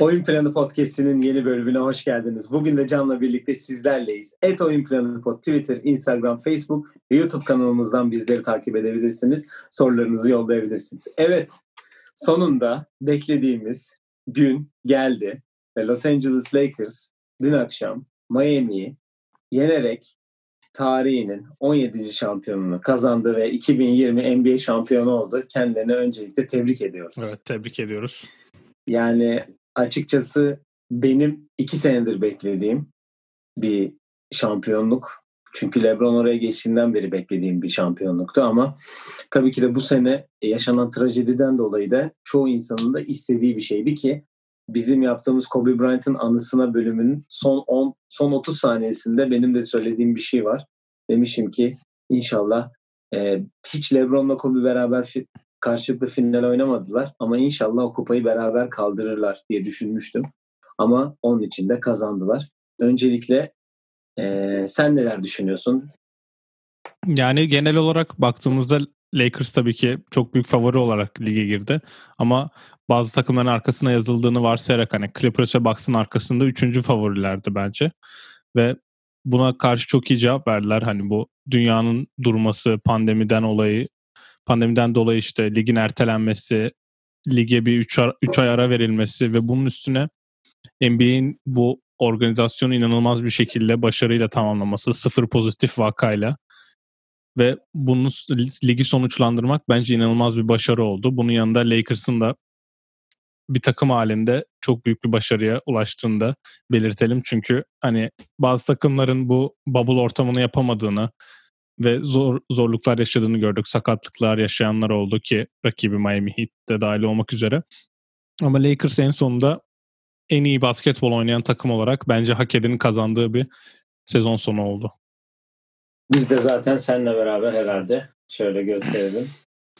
Oyun Planı Podcast'inin yeni bölümüne hoş geldiniz. Bugün de Can'la birlikte sizlerleyiz. Et Oyun Planı Pod, Twitter, Instagram, Facebook ve YouTube kanalımızdan bizleri takip edebilirsiniz. Sorularınızı yollayabilirsiniz. Evet, sonunda beklediğimiz gün geldi. Ve Los Angeles Lakers dün akşam Miami'yi yenerek tarihinin 17. şampiyonunu kazandı ve 2020 NBA şampiyonu oldu. Kendilerine öncelikle tebrik ediyoruz. Evet, tebrik ediyoruz. Yani açıkçası benim iki senedir beklediğim bir şampiyonluk. Çünkü LeBron oraya geçtiğinden beri beklediğim bir şampiyonluktu ama tabii ki de bu sene yaşanan trajediden dolayı da çoğu insanın da istediği bir şeydi ki bizim yaptığımız Kobe Bryant'ın anısına bölümünün son 10 son 30 saniyesinde benim de söylediğim bir şey var. Demişim ki inşallah e, hiç LeBron'la Kobe beraber karşılıklı final oynamadılar ama inşallah o kupayı beraber kaldırırlar diye düşünmüştüm. Ama onun için de kazandılar. Öncelikle e, sen neler düşünüyorsun? Yani genel olarak baktığımızda Lakers tabii ki çok büyük favori olarak lige girdi. Ama bazı takımların arkasına yazıldığını varsayarak hani Clippers ve Bucks'ın arkasında üçüncü favorilerdi bence. Ve buna karşı çok iyi cevap verdiler. Hani bu dünyanın durması, pandemiden olayı pandemiden dolayı işte ligin ertelenmesi, lige bir 3 üç ay ara verilmesi ve bunun üstüne NBA'in bu organizasyonu inanılmaz bir şekilde başarıyla tamamlaması, sıfır pozitif vakayla ve bunu ligi sonuçlandırmak bence inanılmaz bir başarı oldu. Bunun yanında Lakers'ın da bir takım halinde çok büyük bir başarıya ulaştığını da belirtelim. Çünkü hani bazı takımların bu bubble ortamını yapamadığını, ve zor zorluklar yaşadığını gördük. Sakatlıklar yaşayanlar oldu ki rakibi Miami Heat de dahil olmak üzere. Ama Lakers en sonunda en iyi basketbol oynayan takım olarak bence hak edenin kazandığı bir sezon sonu oldu. Biz de zaten seninle beraber herhalde şöyle gösterelim.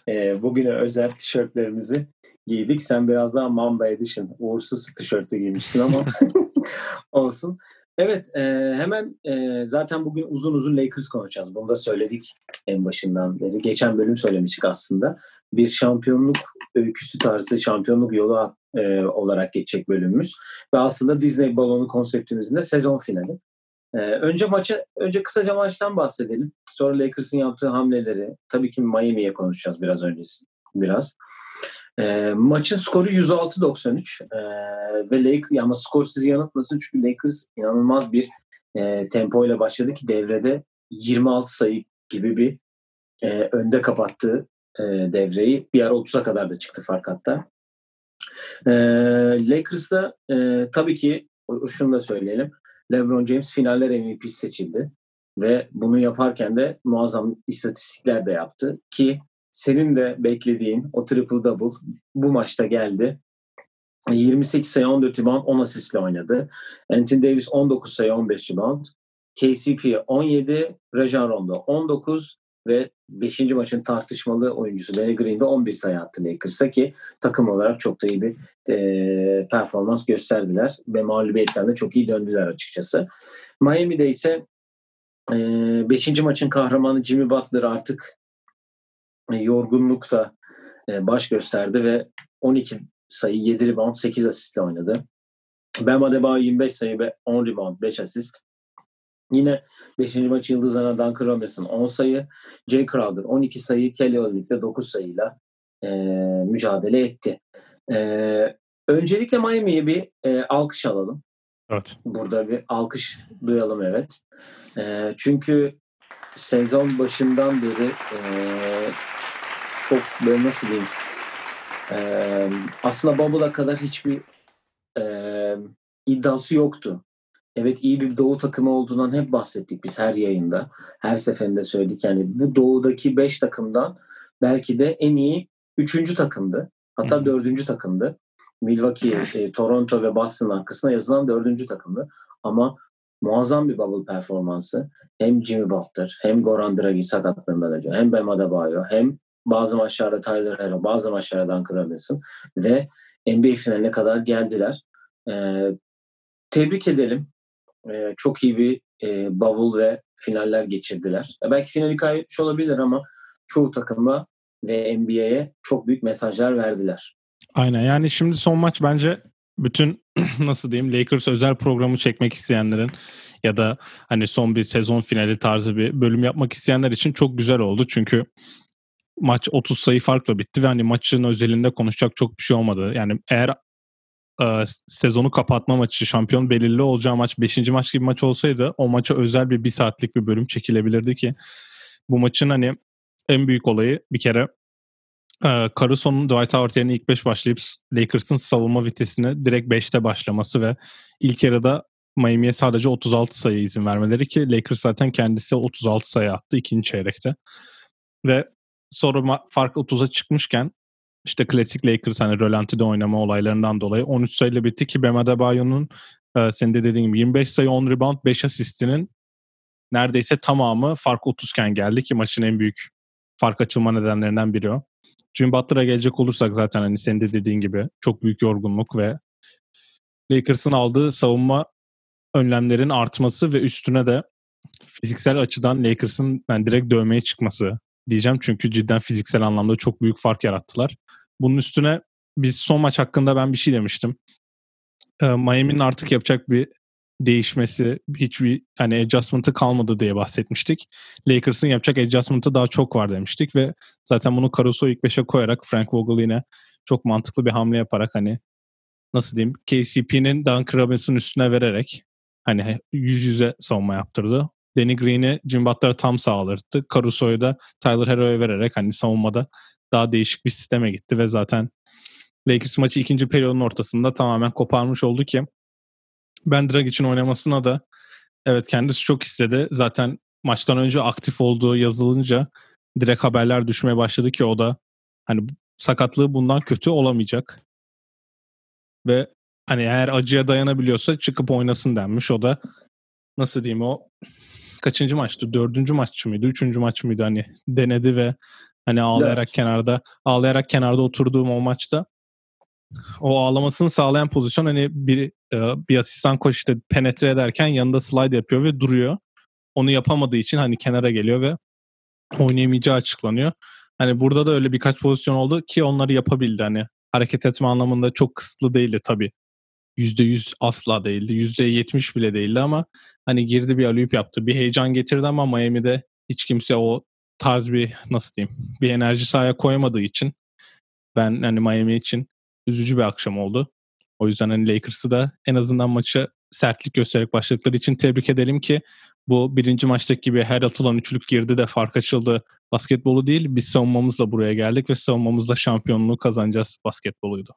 E, bugüne özel tişörtlerimizi giydik. Sen biraz daha Mamba Edition uğursuz tişörtü giymişsin ama olsun. Evet e, hemen e, zaten bugün uzun uzun Lakers konuşacağız. Bunu da söyledik en başından beri. Geçen bölüm söylemiştik aslında. Bir şampiyonluk öyküsü tarzı şampiyonluk yolu e, olarak geçecek bölümümüz. Ve aslında Disney balonu konseptimizin de sezon finali. E, önce maça, önce kısaca maçtan bahsedelim. Sonra Lakers'ın yaptığı hamleleri. Tabii ki Miami'ye konuşacağız biraz öncesi. Biraz. E, maçın skoru 106-93 e, ve Lakers ama skor sizi yanıltmasın çünkü Lakers inanılmaz bir e, tempo ile başladı ki devrede 26 sayı gibi bir e, önde kapattı e, devreyi. Bir ara 30'a kadar da çıktı fark hatta. E, Lakers'da e, tabii ki şunu da söyleyelim. LeBron James finaller MVP seçildi ve bunu yaparken de muazzam istatistikler de yaptı ki senin de beklediğin o triple double bu maçta geldi. 28 sayı 14 rebound 10 asistle oynadı. Anthony Davis 19 sayı 15 rebound. KCP 17, Rajon Rondo 19 ve 5. maçın tartışmalı oyuncusu Danny Green de 11 sayı attı Lakers'ta ki takım olarak çok da iyi bir e, performans gösterdiler ve mağlubiyetten de çok iyi döndüler açıkçası. Miami'de ise 5. E, maçın kahramanı Jimmy Butler artık e, yorgunluk da e, baş gösterdi ve 12 sayı 7 rebound 8 asistle oynadı. Bam Adebayo 25 sayı ve 10 rebound 5 asist. Yine 5. maç yıldızlarına Duncan Robinson 10 sayı, Jay Crowder 12 sayı, Kelly Olynyk de 9 sayıyla e, mücadele etti. E, öncelikle Miami'ye bir e, alkış alalım. Evet. Burada bir alkış duyalım evet. E, çünkü sezon başından beri e, çok böyle nasıl diyeyim e, aslında Bubble'a kadar hiçbir e, iddiası yoktu. Evet iyi bir doğu takımı olduğundan hep bahsettik biz her yayında. Her seferinde söyledik yani bu doğudaki 5 takımdan belki de en iyi 3. takımdı. Hatta hmm. 4. takımdı. Milwaukee, e, Toronto ve Boston arkasına yazılan 4. takımdı. Ama muazzam bir bubble performansı. Hem Jimmy Butler hem Goran Dragic sakatlığından önce hem Bam Adebayo hem bazı maçlarda Tyler Hero, bazı maçlarda Duncan Robinson ve NBA finaline kadar geldiler. Ee, tebrik edelim. Ee, çok iyi bir e, bubble ve finaller geçirdiler. E, belki finali kaybetmiş olabilir ama çoğu takıma ve NBA'ye çok büyük mesajlar verdiler. Aynen yani şimdi son maç bence bütün nasıl diyeyim Lakers özel programı çekmek isteyenlerin ya da hani son bir sezon finali tarzı bir bölüm yapmak isteyenler için çok güzel oldu. Çünkü maç 30 sayı farkla bitti ve hani maçın özelinde konuşacak çok bir şey olmadı. Yani eğer e, sezonu kapatma maçı, şampiyon belirli olacağı maç 5. maç gibi maç olsaydı o maça özel bir bir saatlik bir bölüm çekilebilirdi ki bu maçın hani en büyük olayı bir kere Caruso'nun Dwight Howard yerine ilk 5 başlayıp Lakers'ın savunma vitesini direkt 5'te başlaması ve ilk yarıda Miami'ye sadece 36 sayı izin vermeleri ki Lakers zaten kendisi 36 sayı attı ikinci çeyrekte. Ve sonra fark 30'a çıkmışken işte klasik Lakers hani rölantide oynama olaylarından dolayı 13 sayıyla bitti ki Bam Adebayo'nun e, senin de dediğin gibi 25 sayı 10 rebound 5 asistinin neredeyse tamamı fark 30 iken geldi ki maçın en büyük fark açılma nedenlerinden biri o. Jimmy Butler'a gelecek olursak zaten hani senin de dediğin gibi çok büyük yorgunluk ve Lakers'ın aldığı savunma önlemlerin artması ve üstüne de fiziksel açıdan Lakers'ın yani direkt dövmeye çıkması diyeceğim. Çünkü cidden fiziksel anlamda çok büyük fark yarattılar. Bunun üstüne biz son maç hakkında ben bir şey demiştim. Ee, Miami'nin artık yapacak bir değişmesi, hiçbir hani adjustment'ı kalmadı diye bahsetmiştik. Lakers'ın yapacak adjustment'ı daha çok var demiştik ve zaten bunu Caruso ilk beşe koyarak Frank Vogel yine çok mantıklı bir hamle yaparak hani nasıl diyeyim KCP'nin Duncan Robinson üstüne vererek hani yüz yüze savunma yaptırdı. Danny Green'i Jim Butler'a tam sağlardı. Caruso'yu da Tyler Hero'ya vererek hani savunmada daha değişik bir sisteme gitti ve zaten Lakers maçı ikinci periyodun ortasında tamamen koparmış oldu ki ben Drag için oynamasına da evet kendisi çok istedi. Zaten maçtan önce aktif olduğu yazılınca direkt haberler düşmeye başladı ki o da hani sakatlığı bundan kötü olamayacak. Ve hani eğer acıya dayanabiliyorsa çıkıp oynasın denmiş. O da nasıl diyeyim o kaçıncı maçtı? Dördüncü maç mıydı? Üçüncü maç mıydı? Hani denedi ve hani ağlayarak evet. kenarda ağlayarak kenarda oturduğum o maçta o ağlamasını sağlayan pozisyon hani bir e, bir asistan koç işte penetre ederken yanında slide yapıyor ve duruyor. Onu yapamadığı için hani kenara geliyor ve oynayamayacağı açıklanıyor. Hani burada da öyle birkaç pozisyon oldu ki onları yapabildi. Hani hareket etme anlamında çok kısıtlı değildi tabii. %100 asla değildi. %70 bile değildi ama hani girdi bir alüyüp yaptı. Bir heyecan getirdi ama Miami'de hiç kimse o tarz bir nasıl diyeyim bir enerji sahaya koymadığı için ben hani Miami için üzücü bir akşam oldu. O yüzden hani Lakers'ı da en azından maçı sertlik göstererek başladıkları için tebrik edelim ki bu birinci maçtaki gibi her atılan üçlük girdi de fark açıldı basketbolu değil. Biz savunmamızla buraya geldik ve savunmamızla şampiyonluğu kazanacağız basketboluydu.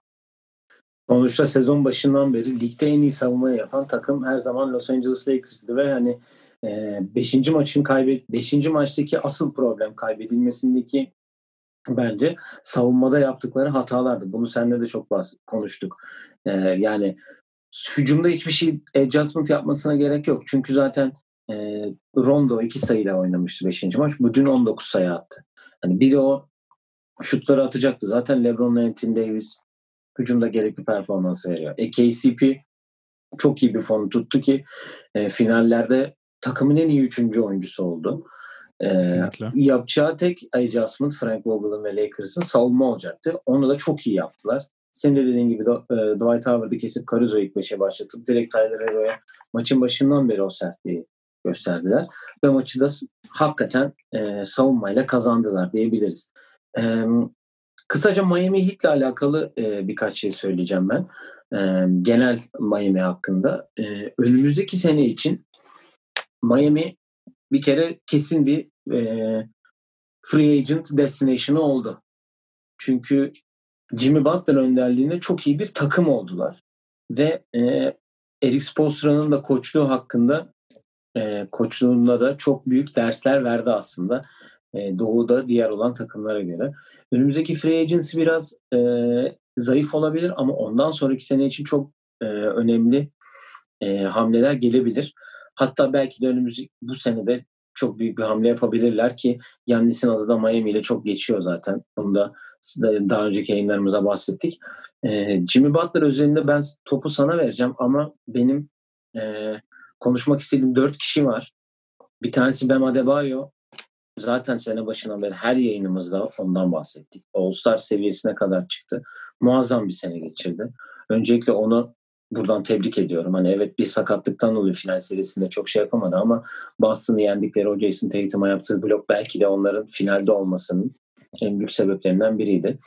Sonuçta sezon başından beri ligde en iyi savunmayı yapan takım her zaman Los Angeles Lakers'dı ve hani 5. E, maçın kaybet 5. maçtaki asıl problem kaybedilmesindeki bence savunmada yaptıkları hatalardı. Bunu seninle de çok konuştuk. Ee, yani hücumda hiçbir şey adjustment yapmasına gerek yok. Çünkü zaten e, Rondo iki sayıyla oynamıştı 5. maç. Bu dün 19 sayı attı. Hani biri o şutları atacaktı. Zaten LeBron Anthony Davis hücumda gerekli performansı veriyor. E, KCP çok iyi bir form tuttu ki e, finallerde takımın en iyi üçüncü oyuncusu oldu. Ee, yapacağı tek adjustment Frank Vogel'ın ve Lakers'ın savunma olacaktı. Onu da çok iyi yaptılar. Senin de dediğin gibi e, Dwight Howard'ı kesip Caruso'yu ilk beşe başlatıp direkt Tyler Hero'ya maçın başından beri o sertliği gösterdiler. Ve maçı da hakikaten e, savunmayla kazandılar diyebiliriz. E, kısaca Miami Heat'le alakalı e, birkaç şey söyleyeceğim ben. E, genel Miami hakkında. E, önümüzdeki sene için Miami bir kere kesin bir e, free agent destination'ı oldu. Çünkü Jimmy Butler önderliğinde çok iyi bir takım oldular. Ve e, Eric Spoelstra'nın da koçluğu hakkında e, koçluğunda da çok büyük dersler verdi aslında. E, doğu'da diğer olan takımlara göre. Önümüzdeki free agency biraz e, zayıf olabilir ama ondan sonraki sene için çok e, önemli e, hamleler gelebilir. Hatta belki de önümüz bu senede çok büyük bir hamle yapabilirler ki Yannis'in adı da Miami ile çok geçiyor zaten. Bunu da daha önceki yayınlarımıza bahsettik. Ee, Jimmy Butler özelinde ben topu sana vereceğim ama benim e, konuşmak istediğim dört kişi var. Bir tanesi Bam Adebayo. Zaten sene başından beri her yayınımızda ondan bahsettik. All-Star seviyesine kadar çıktı. Muazzam bir sene geçirdi. Öncelikle onu buradan tebrik ediyorum. Hani evet bir sakatlıktan dolayı final serisinde çok şey yapamadı ama Boston'ı yendikleri o Jason Tatum'a yaptığı blok belki de onların finalde olmasının en büyük sebeplerinden biriydi.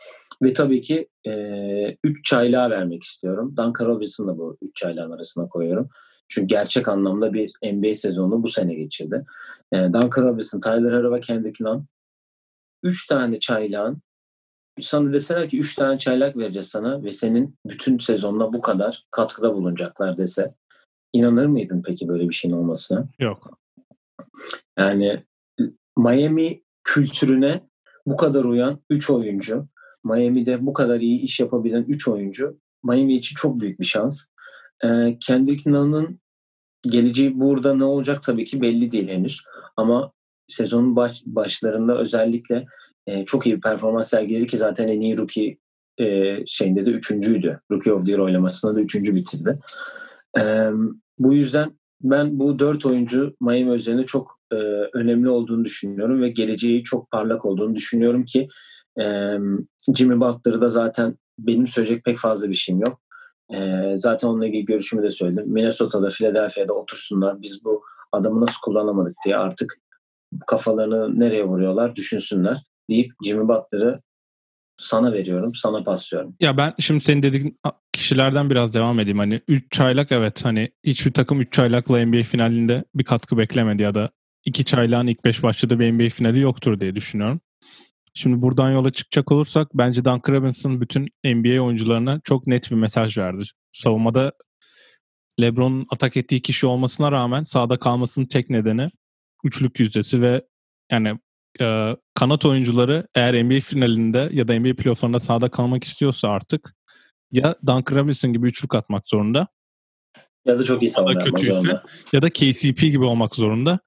Ve tabii ki 3 e, üç çaylağı vermek istiyorum. Duncan Robinson'ı bu 3 çaylağın arasına koyuyorum. Çünkü gerçek anlamda bir NBA sezonu bu sene geçirdi. E, Duncan Robinson, Tyler Hero ve Kendrick Nunn 3 tane çaylağın sana deseler ki 3 tane çaylak vereceğiz sana ve senin bütün sezonuna bu kadar katkıda bulunacaklar dese inanır mıydın peki böyle bir şeyin olmasına? Yok. Yani Miami kültürüne bu kadar uyan 3 oyuncu, Miami'de bu kadar iyi iş yapabilen 3 oyuncu Miami için çok büyük bir şans. Ee, Kendrick Nunn'ın geleceği burada ne olacak tabii ki belli değil henüz. Ama sezonun baş, başlarında özellikle e, çok iyi bir performans sergiledi ki zaten en iyi rookie e, şeyinde de üçüncüydü. Rookie of the Year oylamasında da üçüncü bitirdi. E, bu yüzden ben bu dört oyuncu Miami üzerinde çok e, önemli olduğunu düşünüyorum ve geleceği çok parlak olduğunu düşünüyorum ki e, Jimmy Butler'ı da zaten benim söyleyecek pek fazla bir şeyim yok. E, zaten onunla ilgili görüşümü de söyledim. Minnesota'da, Philadelphia'da otursunlar. Biz bu adamı nasıl kullanamadık diye artık kafalarını nereye vuruyorlar düşünsünler deyip Jimmy Butler'ı sana veriyorum, sana paslıyorum. Ya ben şimdi senin dediğin kişilerden biraz devam edeyim. Hani 3 çaylak evet hani hiçbir takım 3 çaylakla NBA finalinde bir katkı beklemedi ya da 2 çaylağın ilk 5 başladığı bir NBA finali yoktur diye düşünüyorum. Şimdi buradan yola çıkacak olursak bence Duncan Robinson bütün NBA oyuncularına çok net bir mesaj verdi. Savunmada LeBron'un atak ettiği kişi olmasına rağmen sahada kalmasının tek nedeni üçlük yüzdesi ve yani e, kanat oyuncuları eğer NBA finalinde ya da NBA playofflarında sahada kalmak istiyorsa artık ya Duncan Robinson gibi üçlük atmak zorunda ya da çok iyi savunma yapmak zorunda. Ya da KCP gibi olmak zorunda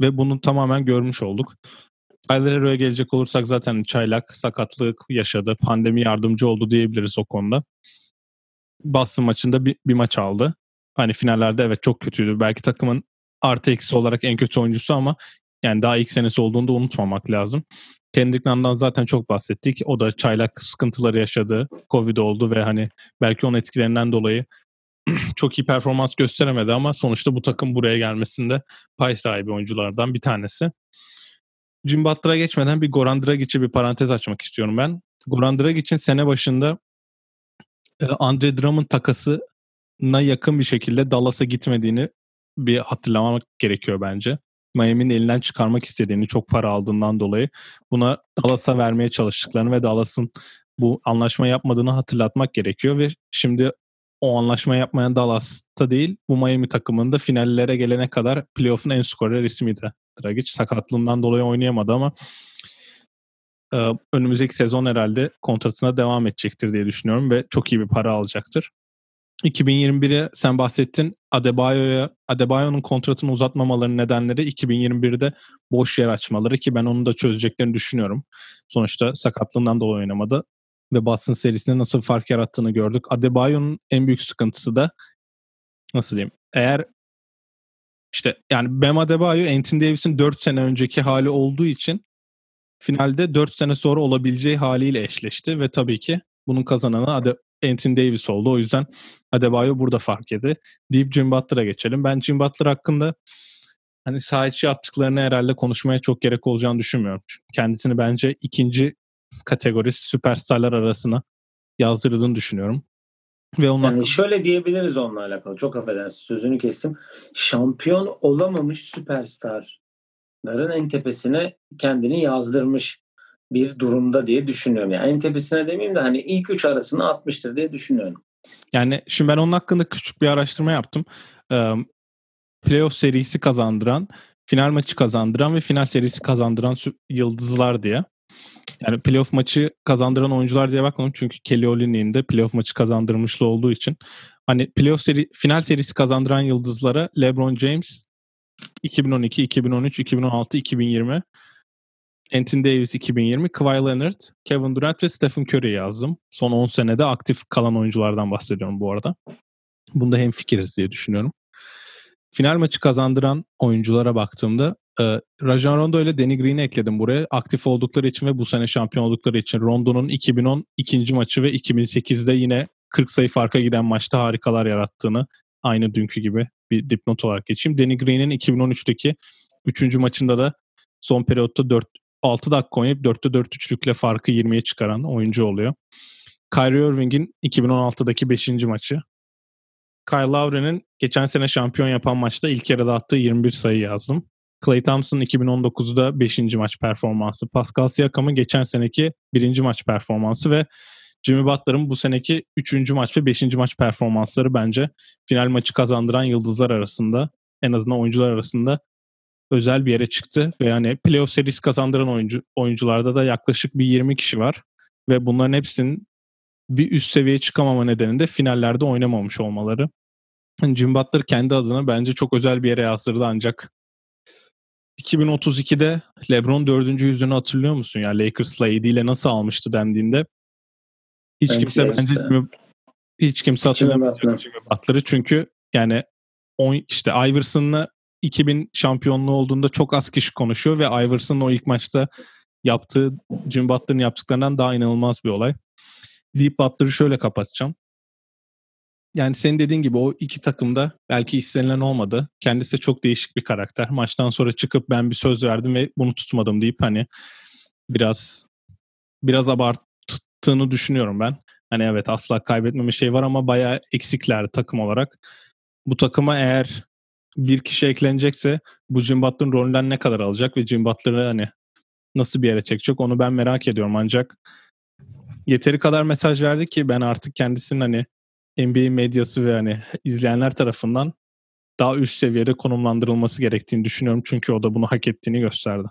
ve bunu tamamen görmüş olduk. Tyler Hero'ya gelecek olursak zaten çaylak sakatlık yaşadı. Pandemi yardımcı oldu diyebiliriz o konuda. Boston maçında bir, bir maç aldı. Hani finallerde evet çok kötüydü. Belki takımın artı eksi olarak en kötü oyuncusu ama yani daha ilk senesi olduğunu da unutmamak lazım. Kendrick Nunn'dan zaten çok bahsettik. O da çaylak sıkıntıları yaşadı. Covid oldu ve hani belki onun etkilerinden dolayı çok iyi performans gösteremedi ama sonuçta bu takım buraya gelmesinde pay sahibi oyunculardan bir tanesi. Jim Butler'a geçmeden bir Goran Dragic'e bir parantez açmak istiyorum ben. Goran Dragic'in sene başında e, Andre Drummond takasına yakın bir şekilde Dallas'a gitmediğini bir hatırlamak gerekiyor bence. Miami'nin elinden çıkarmak istediğini çok para aldığından dolayı buna Dallas'a vermeye çalıştıklarını ve Dallas'ın bu anlaşma yapmadığını hatırlatmak gerekiyor ve şimdi o anlaşma yapmayan Dallas'ta değil bu Miami takımında finallere gelene kadar playoff'un en skorer ismiydi. Dragic sakatlığından dolayı oynayamadı ama önümüzdeki sezon herhalde kontratına devam edecektir diye düşünüyorum ve çok iyi bir para alacaktır. 2021'e sen bahsettin. Adebayo'ya Adebayo'nun kontratını uzatmamaların nedenleri 2021'de boş yer açmaları ki ben onu da çözeceklerini düşünüyorum. Sonuçta sakatlığından dolayı oynamadı ve Boston serisinde nasıl fark yarattığını gördük. Adebayo'nun en büyük sıkıntısı da nasıl diyeyim? Eğer işte yani Bam Adebayo Anthony Davis'in 4 sene önceki hali olduğu için finalde 4 sene sonra olabileceği haliyle eşleşti ve tabii ki bunun kazananı Ade Anthony Davis oldu. O yüzden Adebayo burada fark yedi. Deyip Jim Butler'a geçelim. Ben Jim Butler hakkında hani saha içi yaptıklarını herhalde konuşmaya çok gerek olacağını düşünmüyorum. Çünkü kendisini bence ikinci kategori süperstarlar arasına yazdırdığını düşünüyorum. Ve onun yani hakkında... şöyle diyebiliriz onunla alakalı. Çok affedersin sözünü kestim. Şampiyon olamamış süperstarların en tepesine kendini yazdırmış bir durumda diye düşünüyorum. Yani en tepesine demeyeyim de hani ilk üç arasına atmıştır diye düşünüyorum. Yani şimdi ben onun hakkında küçük bir araştırma yaptım. Playoff serisi kazandıran, final maçı kazandıran ve final serisi kazandıran yıldızlar diye. Yani playoff maçı kazandıran oyuncular diye bakmadım çünkü Kelly Olynyk'in de playoff maçı kazandırmışlı olduğu için. Hani playoff seri, final serisi kazandıran yıldızlara LeBron James 2012, 2013, 2016, 2020 Anthony Davis 2020, Kawhi Leonard, Kevin Durant ve Stephen Curry yazdım. Son 10 senede aktif kalan oyunculardan bahsediyorum bu arada. Bunda hem fikiriz diye düşünüyorum. Final maçı kazandıran oyunculara baktığımda e, Rajon Rondo ile Danny Green'i ekledim buraya. Aktif oldukları için ve bu sene şampiyon oldukları için Rondo'nun 2010 ikinci maçı ve 2008'de yine 40 sayı farka giden maçta harikalar yarattığını aynı dünkü gibi bir dipnot olarak geçeyim. Danny Green'in 2013'teki 3. maçında da son periyotta 4 6 dakika oynayıp 4'te 4 üçlükle farkı 20'ye çıkaran oyuncu oluyor. Kyrie Irving'in 2016'daki 5. maçı. Kyle Lowry'nin geçen sene şampiyon yapan maçta ilk yarıda attığı 21 sayı yazdım. Clay Thompson'ın 2019'da 5. maç performansı. Pascal Siakam'ın geçen seneki 1. maç performansı ve Jimmy Butler'ın bu seneki 3. maç ve 5. maç performansları bence final maçı kazandıran yıldızlar arasında en azından oyuncular arasında özel bir yere çıktı ve yani playoff serisi kazandıran oyuncu oyuncularda da yaklaşık bir 20 kişi var ve bunların hepsinin bir üst seviyeye çıkamama nedeninde finallerde oynamamış olmaları. Jim Butler kendi adına bence çok özel bir yere yazdırdı ancak 2032'de LeBron dördüncü yüzünü hatırlıyor musun? Ya yani Lakers'la AD ile nasıl almıştı dendiğinde hiç ben kimse bence Jimmy, hiç kimse hatırlamayacak Jimmy Butler'ı çünkü yani on, işte Iverson'la 2000 şampiyonluğu olduğunda çok az kişi konuşuyor ve Iverson'ın o ilk maçta yaptığı Jim Butler'ın yaptıklarından daha inanılmaz bir olay. Deep Butler'ı şöyle kapatacağım. Yani senin dediğin gibi o iki takımda belki istenilen olmadı. Kendisi de çok değişik bir karakter. Maçtan sonra çıkıp ben bir söz verdim ve bunu tutmadım deyip hani biraz biraz abarttığını düşünüyorum ben. Hani evet asla kaybetmeme şey var ama bayağı eksikler takım olarak. Bu takıma eğer bir kişi eklenecekse bu Jim Butler'ın rolünden ne kadar alacak ve Jim Butler'ı hani nasıl bir yere çekecek onu ben merak ediyorum ancak yeteri kadar mesaj verdi ki ben artık kendisinin hani NBA medyası ve hani izleyenler tarafından daha üst seviyede konumlandırılması gerektiğini düşünüyorum. Çünkü o da bunu hak ettiğini gösterdi.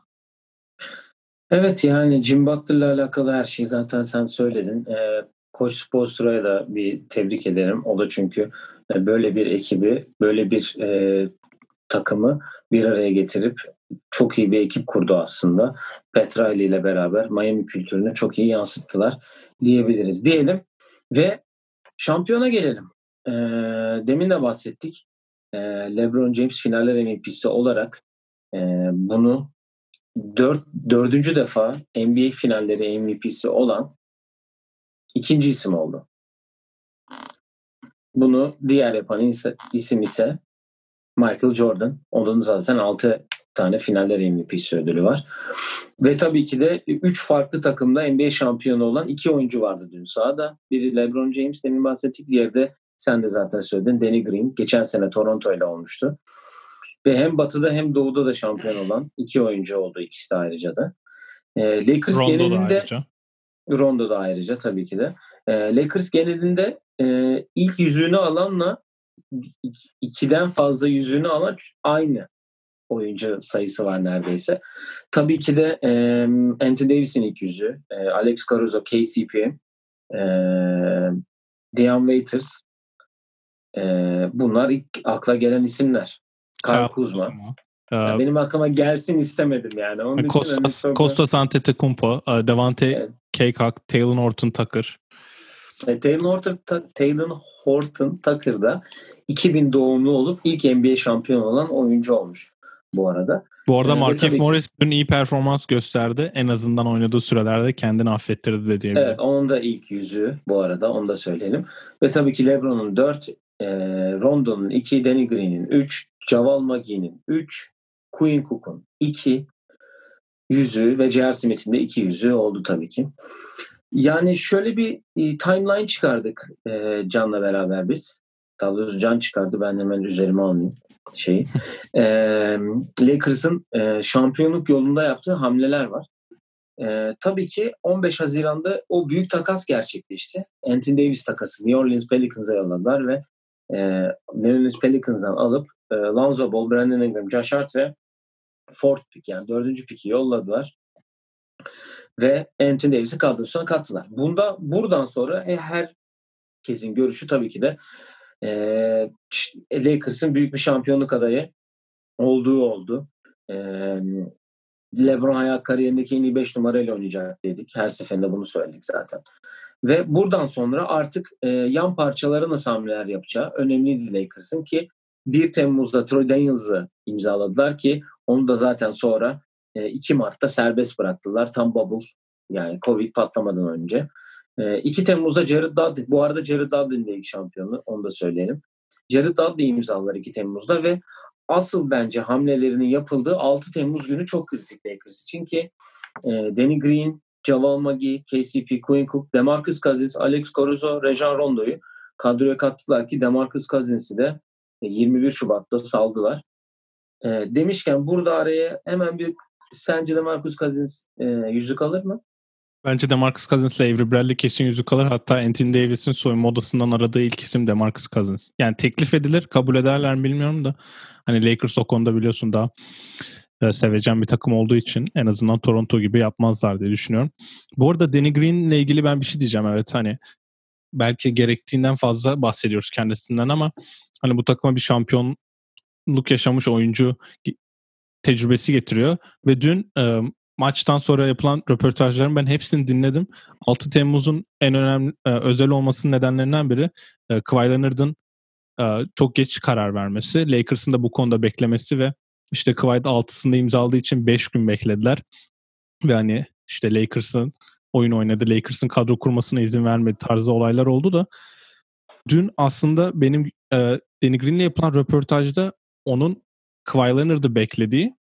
Evet yani Jim Butler'la alakalı her şeyi zaten sen söyledin. Ee, Koç Spostra'ya da bir tebrik ederim. O da çünkü böyle bir ekibi, böyle bir e, takımı bir araya getirip çok iyi bir ekip kurdu aslında. Petrali ile beraber Miami kültürünü çok iyi yansıttılar diyebiliriz diyelim. Ve şampiyona gelelim. E, demin de bahsettik. E, LeBron James finaller MVP'si olarak e, bunu dört, dördüncü defa NBA finalleri MVP'si olan ikinci isim oldu. Bunu diğer yapan isim ise Michael Jordan. Onun zaten 6 tane finaller MVP'si ödülü var. Ve tabii ki de 3 farklı takımda NBA şampiyonu olan iki oyuncu vardı dün sahada. Biri LeBron James demin bahsettik. Diğeri de sen de zaten söyledin Danny Green. Geçen sene Toronto ile olmuştu. Ve hem batıda hem doğuda da şampiyon olan iki oyuncu oldu ikisi de ayrıca da. Ee, Lakers Rondo genelinde da ayrıca. Rondo da ayrıca tabii ki de. Ee, Lakers genelinde e, ilk yüzüğünü alanla ikiden fazla yüzüğünü alan aynı oyuncu sayısı var neredeyse. Tabii ki de e, Anthony Davis'in ilk yüzü, e, Alex Caruso, KCP, e, Dion Waiters e, bunlar ilk akla gelen isimler. Kyle Kuzma. Yani benim aklıma gelsin istemedim yani. Onun Kostas, çok... Kostas Antetokounmpo, Devante evet. Kaycock, Taylor Horton Tucker. E, Taylor Horton, Taylor Horton Tucker da 2000 doğumlu olup ilk NBA şampiyon olan oyuncu olmuş bu arada. Bu arada ee, Markif Morris dün iyi performans gösterdi. En azından oynadığı sürelerde kendini affettirdi de diyebilirim. Evet onun da ilk yüzü bu arada onu da söyleyelim. Ve tabii ki LeBron'un 4, e, Rondo'nun 2, Danny Green'in 3, Javal McGee'nin 3, Quinn Cook'un 2 yüzü ve J.R. Smith'in de 2 yüzü oldu tabii ki. Yani şöyle bir e, timeline çıkardık e, Can'la beraber biz. Daha doğrusu Can çıkardı ben hemen üzerime alayım şeyi. e, Lakers'ın e, şampiyonluk yolunda yaptığı hamleler var. E, tabii ki 15 Haziran'da o büyük takas gerçekleşti. Anthony Davis takası New Orleans Pelicans'a yolladılar ve e, New Orleans Pelicans'dan alıp e, Lonzo Ball, Brandon Ingram, Josh Hart ve fourth pick yani dördüncü pick'i yolladılar. Ve Anthony Davis'i kadrosuna kattılar. Bunda buradan sonra e, herkesin görüşü tabii ki de e, Lakers'ın büyük bir şampiyonluk adayı olduğu oldu. E, LeBron hayat kariyerindeki en iyi 5 numarayla oynayacak dedik. Her seferinde bunu söyledik zaten. Ve buradan sonra artık e, yan parçalara nasıl hamleler yapacağı önemliydi Lakers'ın ki 1 Temmuz'da Troy Daniels'ı imzaladılar ki onu da zaten sonra e, 2 Mart'ta serbest bıraktılar. Tam bubble yani Covid patlamadan önce. E, 2 Temmuz'da Jared Dudley, bu arada Jared Dudley'in de ilk şampiyonu onu da söyleyelim. Jared Dudley imzalar 2 Temmuz'da ve asıl bence hamlelerinin yapıldığı 6 Temmuz günü çok kritik Lakers için ki e, Danny Green, Javal McGee, KCP, Quinn Cook, DeMarcus Cousins, Alex Caruso, Rejan Rondo'yu kadroya kattılar ki DeMarcus Cousins'i de 21 Şubat'ta saldılar. E, demişken burada araya hemen bir sence DeMarcus Cousins e, yüzük alır mı? Bence DeMarcus Cousins ile Avery Bradley kesin yüzük alır. Hatta Anthony Davis'in soyunma odasından aradığı ilk isim DeMarcus Cousins. Yani teklif edilir, kabul ederler mi bilmiyorum da. Hani Lakers o konuda biliyorsun daha e, sevecen bir takım olduğu için en azından Toronto gibi yapmazlar diye düşünüyorum. Bu arada Danny Green ile ilgili ben bir şey diyeceğim. Evet hani belki gerektiğinden fazla bahsediyoruz kendisinden ama hani bu takıma bir şampiyonluk yaşamış oyuncu tecrübesi getiriyor ve dün e, maçtan sonra yapılan röportajların ben hepsini dinledim. 6 Temmuz'un en önemli e, özel olmasının nedenlerinden biri e, Kawhi Leonard'ın e, çok geç karar vermesi, Lakers'ın da bu konuda beklemesi ve işte Kawhi 6'sında imzaladığı için 5 gün beklediler. Ve hani işte Lakers'ın oyun oynadı, Lakers'ın kadro kurmasına izin vermedi tarzı olaylar oldu da dün aslında benim e, Danny Green'le yapılan röportajda onun Kawhi Leonard'ı beklediği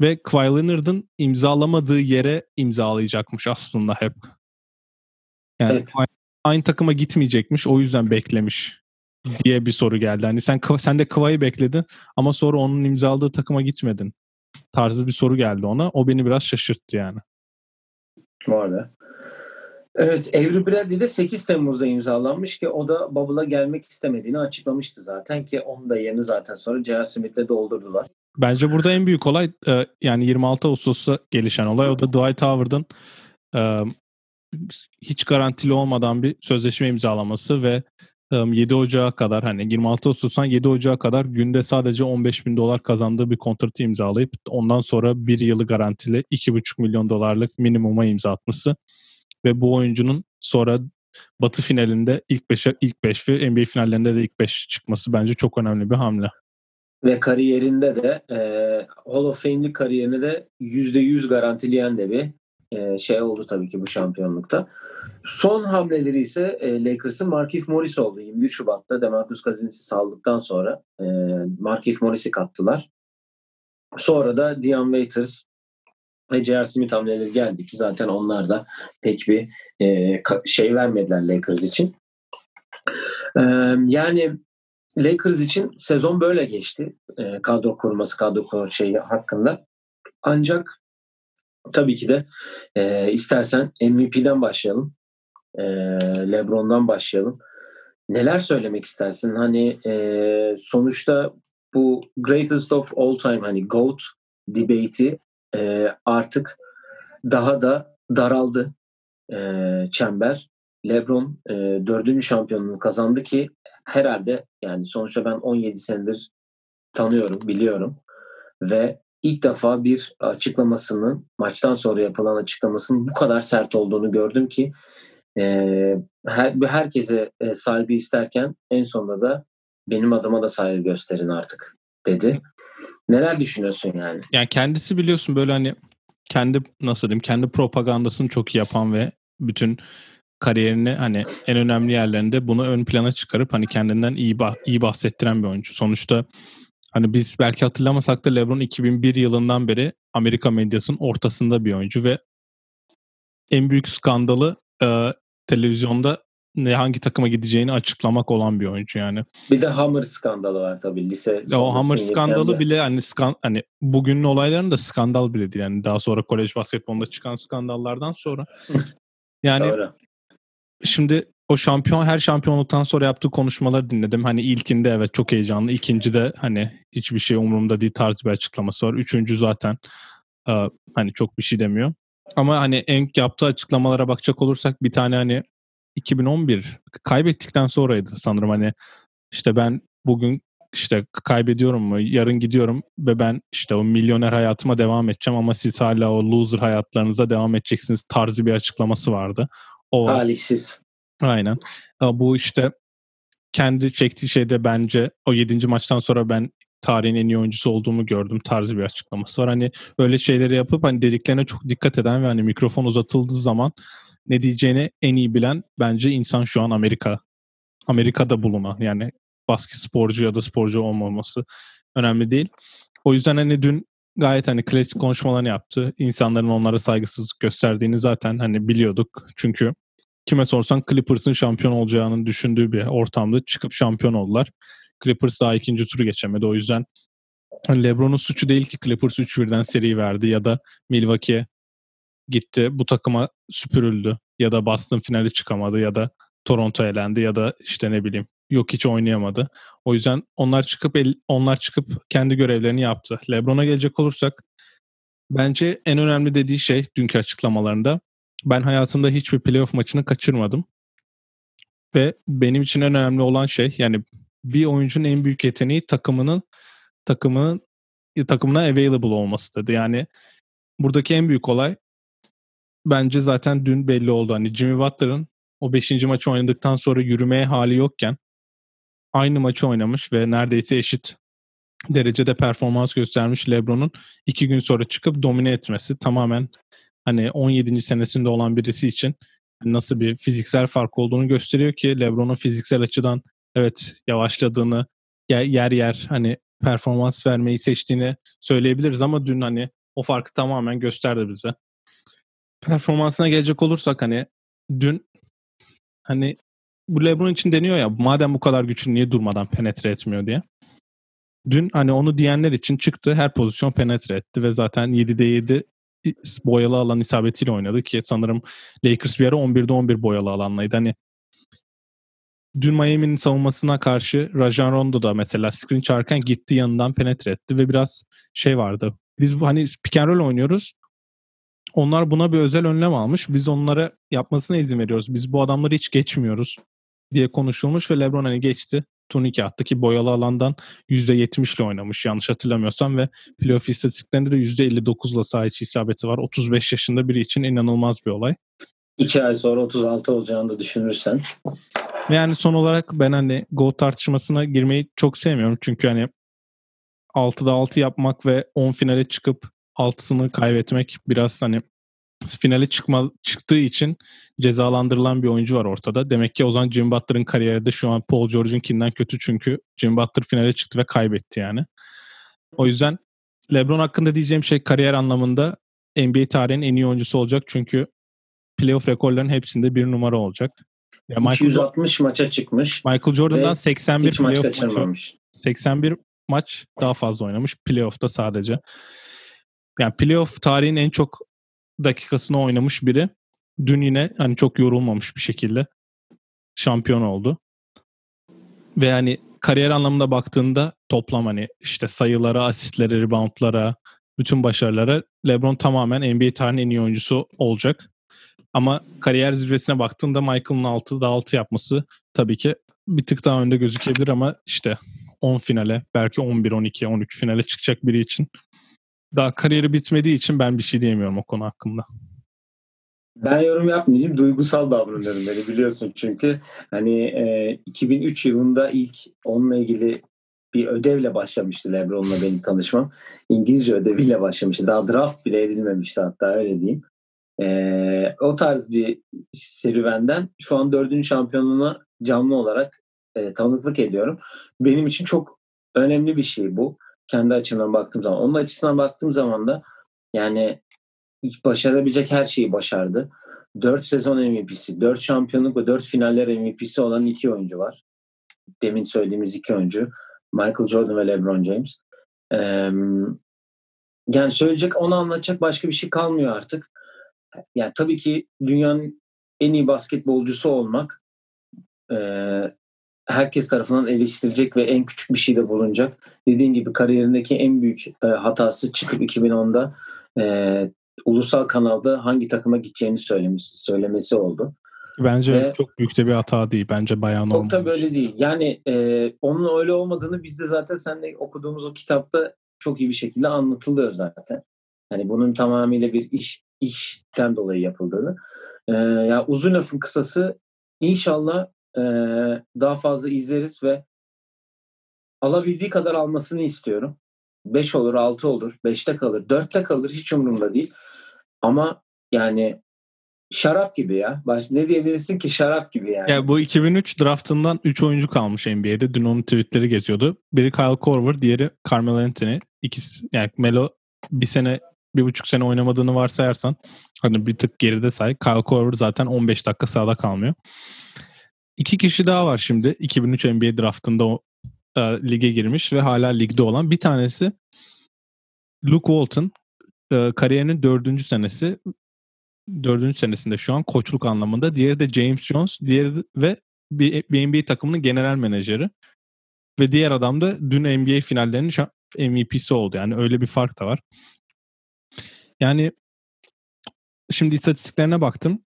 ve Kawhi Leonard'ın imzalamadığı yere imzalayacakmış aslında hep. Yani evet. aynı takıma gitmeyecekmiş o yüzden beklemiş diye bir soru geldi. Hani sen sen de Kawhi'yi bekledin ama sonra onun imzaladığı takıma gitmedin. Tarzı bir soru geldi ona. O beni biraz şaşırttı yani. Var Evet Avery Bradley de 8 Temmuz'da imzalanmış ki o da Bubble'a gelmek istemediğini açıklamıştı zaten ki onun da yerini zaten sonra J.R. Smith'le doldurdular. Bence burada en büyük olay e, yani 26 Ağustos'ta gelişen olay o da Dwight Howard'ın e, hiç garantili olmadan bir sözleşme imzalaması ve 7 Ocağı kadar hani 26 Ağustos'tan 7 Ocağı kadar günde sadece 15 bin dolar kazandığı bir kontratı imzalayıp ondan sonra bir yılı garantili 2,5 milyon dolarlık minimuma imza atması ve bu oyuncunun sonra Batı finalinde ilk 5'e ilk 5 ve NBA finallerinde de ilk 5 çıkması bence çok önemli bir hamle. Ve kariyerinde de e, Hall of Fame'lik kariyerini de %100 garantileyen de bir e, şey oldu tabii ki bu şampiyonlukta. Son hamleleri ise e, Lakers'ın Markif Morris oldu. 21 Şubat'ta Demarcus Cousins'i saldıktan sonra e, Markif Morris'i kattılar. Sonra da Dion Waiters ve J.R. Smith hamleleri geldi ki zaten onlar da pek bir e, şey vermediler Lakers için. E, yani Lakers için sezon böyle geçti. E, kadro kurması, kadro kurması şeyi hakkında. Ancak tabii ki de e, istersen MVP'den başlayalım. E, LeBron'dan başlayalım. Neler söylemek istersin? Hani e, sonuçta bu greatest of all time hani GOAT debate'i e, artık daha da daraldı e, çember. LeBron e, dördüncü şampiyonluğunu kazandı ki herhalde yani sonuçta ben 17 senedir tanıyorum, biliyorum ve ilk defa bir açıklamasının maçtan sonra yapılan açıklamasının bu kadar sert olduğunu gördüm ki e, her, herkese e, saygı isterken en sonunda da benim adıma da saygı gösterin artık dedi. Neler düşünüyorsun yani? Yani kendisi biliyorsun böyle hani kendi nasıl diyeyim kendi propagandasını çok iyi yapan ve bütün kariyerini hani en önemli yerlerinde bunu ön plana çıkarıp hani kendinden iyi bah iyi bahsettiren bir oyuncu. Sonuçta hani biz belki hatırlamasak da LeBron 2001 yılından beri Amerika medyasının ortasında bir oyuncu ve en büyük skandalı e, televizyonda ne hangi takıma gideceğini açıklamak olan bir oyuncu yani. Bir de Hammer skandalı var tabii lise. Ya o Hammer skandalı bile hani skan hani bugünün olayların da skandal bile değil yani daha sonra kolej basketbolunda çıkan skandallardan sonra. yani Doğru. şimdi o şampiyon her şampiyonluktan sonra yaptığı konuşmaları dinledim. Hani ilkinde evet çok heyecanlı. İkinci de hani hiçbir şey umurumda değil tarzı bir açıklaması var. Üçüncü zaten hani çok bir şey demiyor. Ama hani en yaptığı açıklamalara bakacak olursak bir tane hani 2011 kaybettikten sonraydı sanırım hani işte ben bugün işte kaybediyorum mu yarın gidiyorum ve ben işte o milyoner hayatıma devam edeceğim ama siz hala o loser hayatlarınıza devam edeceksiniz tarzı bir açıklaması vardı. O Talihsiz. Aynen. Bu işte kendi çektiği şeyde bence o 7. maçtan sonra ben tarihin en iyi oyuncusu olduğumu gördüm tarzı bir açıklaması var. Hani öyle şeyleri yapıp hani dediklerine çok dikkat eden ve hani mikrofon uzatıldığı zaman ne diyeceğini en iyi bilen bence insan şu an Amerika. Amerika'da bulunan yani basket sporcu ya da sporcu olmaması önemli değil. O yüzden hani dün gayet hani klasik konuşmalarını yaptı. İnsanların onlara saygısızlık gösterdiğini zaten hani biliyorduk. Çünkü kime sorsan Clippers'ın şampiyon olacağını düşündüğü bir ortamda çıkıp şampiyon oldular. Clippers daha ikinci turu geçemedi. O yüzden hani LeBron'un suçu değil ki Clippers 3-1'den seri verdi ya da Milwaukee gitti bu takıma süpürüldü ya da Boston finali çıkamadı ya da Toronto elendi ya da işte ne bileyim yok hiç oynayamadı. O yüzden onlar çıkıp el, onlar çıkıp kendi görevlerini yaptı. LeBron'a gelecek olursak bence en önemli dediği şey dünkü açıklamalarında ben hayatımda hiçbir playoff maçını kaçırmadım. Ve benim için en önemli olan şey yani bir oyuncunun en büyük yeteneği takımının takımının takımına available olması dedi. Yani buradaki en büyük olay bence zaten dün belli oldu. Hani Jimmy Butler'ın o 5. maçı oynadıktan sonra yürümeye hali yokken aynı maçı oynamış ve neredeyse eşit derecede performans göstermiş LeBron'un iki gün sonra çıkıp domine etmesi tamamen hani 17. senesinde olan birisi için nasıl bir fiziksel fark olduğunu gösteriyor ki LeBron'un fiziksel açıdan evet yavaşladığını yer yer hani performans vermeyi seçtiğini söyleyebiliriz ama dün hani o farkı tamamen gösterdi bize. Performansına gelecek olursak hani dün hani bu LeBron için deniyor ya madem bu kadar güçlü niye durmadan penetre etmiyor diye. Dün hani onu diyenler için çıktı her pozisyon penetre etti ve zaten 7'de 7 boyalı alan isabetiyle oynadı ki sanırım Lakers bir ara 11'de 11 boyalı alanlaydı. Hani dün Miami'nin savunmasına karşı Rajon Rondo da mesela screen çarken gitti yanından penetre etti ve biraz şey vardı. Biz bu hani pick and roll oynuyoruz. Onlar buna bir özel önlem almış. Biz onlara yapmasına izin veriyoruz. Biz bu adamları hiç geçmiyoruz diye konuşulmuş ve LeBron hani geçti. Turnike attı ki boyalı alandan %70 ile oynamış yanlış hatırlamıyorsam ve playoff istatistiklerinde de %59 ile saha içi isabeti var. 35 yaşında biri için inanılmaz bir olay. 2 ay sonra 36 olacağını da düşünürsen. Yani son olarak ben hani Go tartışmasına girmeyi çok sevmiyorum. Çünkü hani 6'da 6 yapmak ve 10 finale çıkıp 6'sını kaybetmek biraz hani finale çıkma, çıktığı için cezalandırılan bir oyuncu var ortada. Demek ki o zaman Jim Butler'ın kariyeri de şu an Paul George'unkinden kötü çünkü Jim Butler finale çıktı ve kaybetti yani. O yüzden LeBron hakkında diyeceğim şey kariyer anlamında NBA tarihinin en iyi oyuncusu olacak çünkü playoff rekorlarının hepsinde bir numara olacak. Ya Michael 260 maça çıkmış. Michael Jordan'dan 81 playoff maçı. 81 maç daha fazla oynamış playoff'ta sadece. Yani playoff tarihin en çok dakikasını oynamış biri. Dün yine hani çok yorulmamış bir şekilde şampiyon oldu. Ve hani kariyer anlamında baktığında toplam hani işte sayılara, asistlere, reboundlara, bütün başarılara LeBron tamamen NBA tarihinin en iyi oyuncusu olacak. Ama kariyer zirvesine baktığında Michael'ın 6'da 6 yapması tabii ki bir tık daha önde gözükebilir ama işte 10 finale belki 11, 12, 13 finale çıkacak biri için daha kariyeri bitmediği için ben bir şey diyemiyorum o konu hakkında. Ben yorum yapmayayım. Duygusal davranıyorum beni biliyorsun çünkü. Hani e, 2003 yılında ilk onunla ilgili bir ödevle başlamıştı Lebron'la benim tanışmam. İngilizce ödeviyle başlamıştı. Daha draft bile edilmemişti hatta öyle diyeyim. E, o tarz bir serüvenden şu an dördüncü şampiyonluğuna canlı olarak e, tanıklık ediyorum. Benim için çok önemli bir şey bu kendi açımdan baktığım zaman. Onun açısından baktığım zaman da yani başarabilecek her şeyi başardı. 4 sezon MVP'si, 4 şampiyonluk ve 4 finaller MVP'si olan iki oyuncu var. Demin söylediğimiz iki oyuncu. Michael Jordan ve LeBron James. Ee, yani söyleyecek, onu anlatacak başka bir şey kalmıyor artık. Yani tabii ki dünyanın en iyi basketbolcusu olmak e, herkes tarafından eleştirilecek ve en küçük bir şeyde bulunacak. Dediğim gibi kariyerindeki en büyük e, hatası çıkıp 2010'da e, ulusal kanalda hangi takıma gideceğini söylemiş, söylemesi oldu. Bence ve, çok büyük de bir hata değil. Bence bayağı normal. Çok da böyle değil. Yani e, onun öyle olmadığını biz de zaten seninle okuduğumuz o kitapta çok iyi bir şekilde anlatılıyor zaten. Hani bunun tamamıyla bir iş işten dolayı yapıldığını. E, ya yani uzun lafın kısası inşallah daha fazla izleriz ve alabildiği kadar almasını istiyorum. 5 olur, 6 olur, 5'te kalır, 4'te kalır hiç umurumda değil. Ama yani şarap gibi ya. Baş, ne diyebilirsin ki şarap gibi yani. Ya bu 2003 draftından 3 oyuncu kalmış NBA'de. Dün onun tweetleri geziyordu. Biri Kyle Korver, diğeri Carmelo Anthony. İkisi yani Melo bir sene bir buçuk sene oynamadığını varsayarsan hani bir tık geride say. Kyle Korver zaten 15 dakika sahada kalmıyor. İki kişi daha var şimdi 2003 NBA draftında o, e, lige girmiş ve hala ligde olan. Bir tanesi Luke Walton e, kariyerinin dördüncü senesi dördüncü senesinde şu an koçluk anlamında. Diğeri de James Jones. Diğeri de, ve bir, bir NBA takımının genel menajeri. Ve diğer adam da dün NBA finallerinin MVP'si oldu. Yani öyle bir fark da var. Yani şimdi istatistiklerine baktım.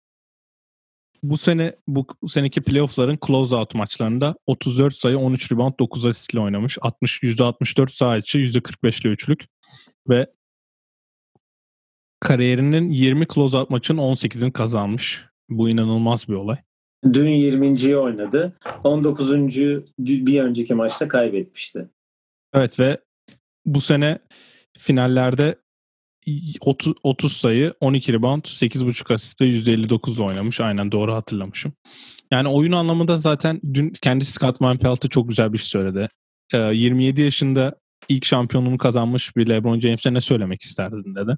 Bu sene bu seneki playoff'ların closeout maçlarında 34 sayı, 13 rebound, 9 asistle oynamış. 60 %64 sağ içi, %45'li üçlük ve kariyerinin 20 closeout maçın 18'ini kazanmış. Bu inanılmaz bir olay. Dün 20.yi oynadı. 19. bir önceki maçta kaybetmişti. Evet ve bu sene finallerde 30, 30 sayı, 12 rebound, 8.5 asiste %59'da oynamış. Aynen doğru hatırlamışım. Yani oyun anlamında zaten dün kendisi Scott Van Pelt'ı çok güzel bir şey söyledi. Ee, 27 yaşında ilk şampiyonluğunu kazanmış bir LeBron James'e ne söylemek isterdin dedi.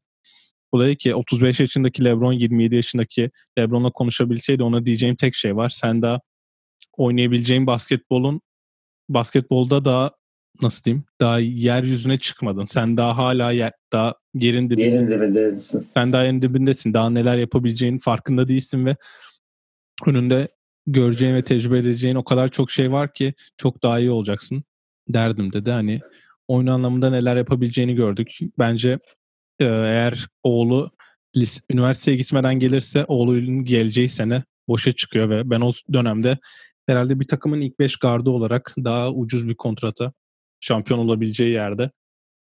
Bu da ki 35 yaşındaki LeBron 27 yaşındaki LeBron'la konuşabilseydi ona diyeceğim tek şey var. Sen daha oynayabileceğin basketbolun basketbolda daha nasıl diyeyim daha yeryüzüne çıkmadın. Sen daha hala yer, daha yerin dibindesin. Yerin dibindesin. Sen daha yerin dibindesin. Daha neler yapabileceğin farkında değilsin ve önünde göreceğin ve tecrübe edeceğin o kadar çok şey var ki çok daha iyi olacaksın derdim dedi. Hani oyun anlamında neler yapabileceğini gördük. Bence e, eğer oğlu lise, üniversiteye gitmeden gelirse oğlunun geleceği sene boşa çıkıyor ve ben o dönemde herhalde bir takımın ilk 5 gardı olarak daha ucuz bir kontrata şampiyon olabileceği yerde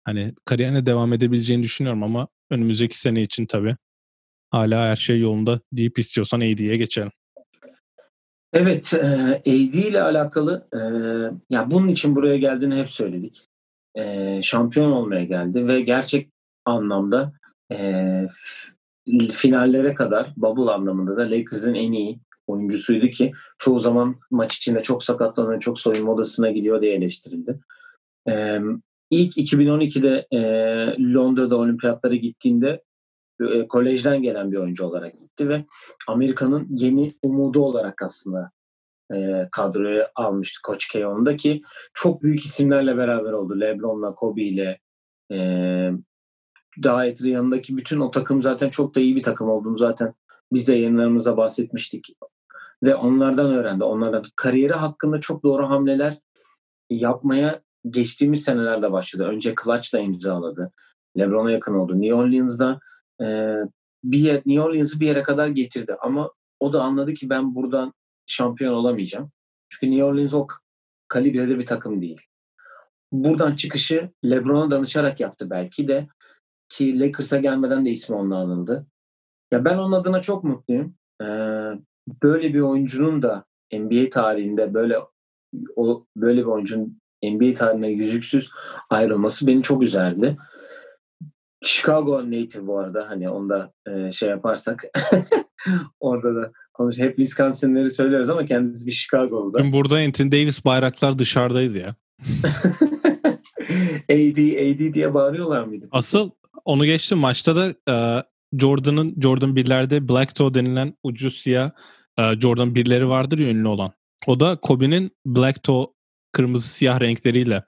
hani kariyerine devam edebileceğini düşünüyorum ama önümüzdeki sene için tabii hala her şey yolunda deyip istiyorsan AD'ye geçelim. Evet, AD ile alakalı ya bunun için buraya geldiğini hep söyledik. Şampiyon olmaya geldi ve gerçek anlamda finallere kadar bubble anlamında da Lakers'ın en iyi oyuncusuydu ki çoğu zaman maç içinde çok sakatlanıyor, çok soyunma odasına gidiyor diye eleştirildi. E, ilk 2012'de e, Londra'da olimpiyatlara gittiğinde e, kolejden gelen bir oyuncu olarak gitti ve Amerika'nın yeni umudu olarak aslında e, kadroya almıştı Koç K ki çok büyük isimlerle beraber oldu. LeBron'la, Kobe'yle e, gayet yanındaki bütün o takım zaten çok da iyi bir takım olduğunu zaten biz de yayınlarımızda bahsetmiştik. Ve onlardan öğrendi. Onlardan kariyeri hakkında çok doğru hamleler yapmaya geçtiğimiz senelerde başladı. Önce Clutch'la imzaladı. LeBron'a yakın oldu. New Orleans'da e, bir yer, New Orleans'ı bir yere kadar getirdi. Ama o da anladı ki ben buradan şampiyon olamayacağım. Çünkü New Orleans o kalibrede bir takım değil. Buradan çıkışı LeBron'a danışarak yaptı belki de ki Lakers'a gelmeden de ismi onunla anıldı. Ya ben onun adına çok mutluyum. Ee, böyle bir oyuncunun da NBA tarihinde böyle o böyle bir oyuncunun NBA tarihinde yüzüksüz ayrılması beni çok üzerdi. Chicago native bu arada hani onda e, şey yaparsak orada da konuş hep Wisconsin'leri söylüyoruz ama kendisi bir Chicago'da. Dün burada Anthony Davis bayraklar dışarıdaydı ya. AD AD diye bağırıyorlar mıydı? Asıl onu geçtim. Maçta da e, Jordan'ın Jordan birlerde Black Toe denilen ucuz siyah e, Jordan birleri vardır ya ünlü olan. O da Kobe'nin Black Toe kırmızı siyah renkleriyle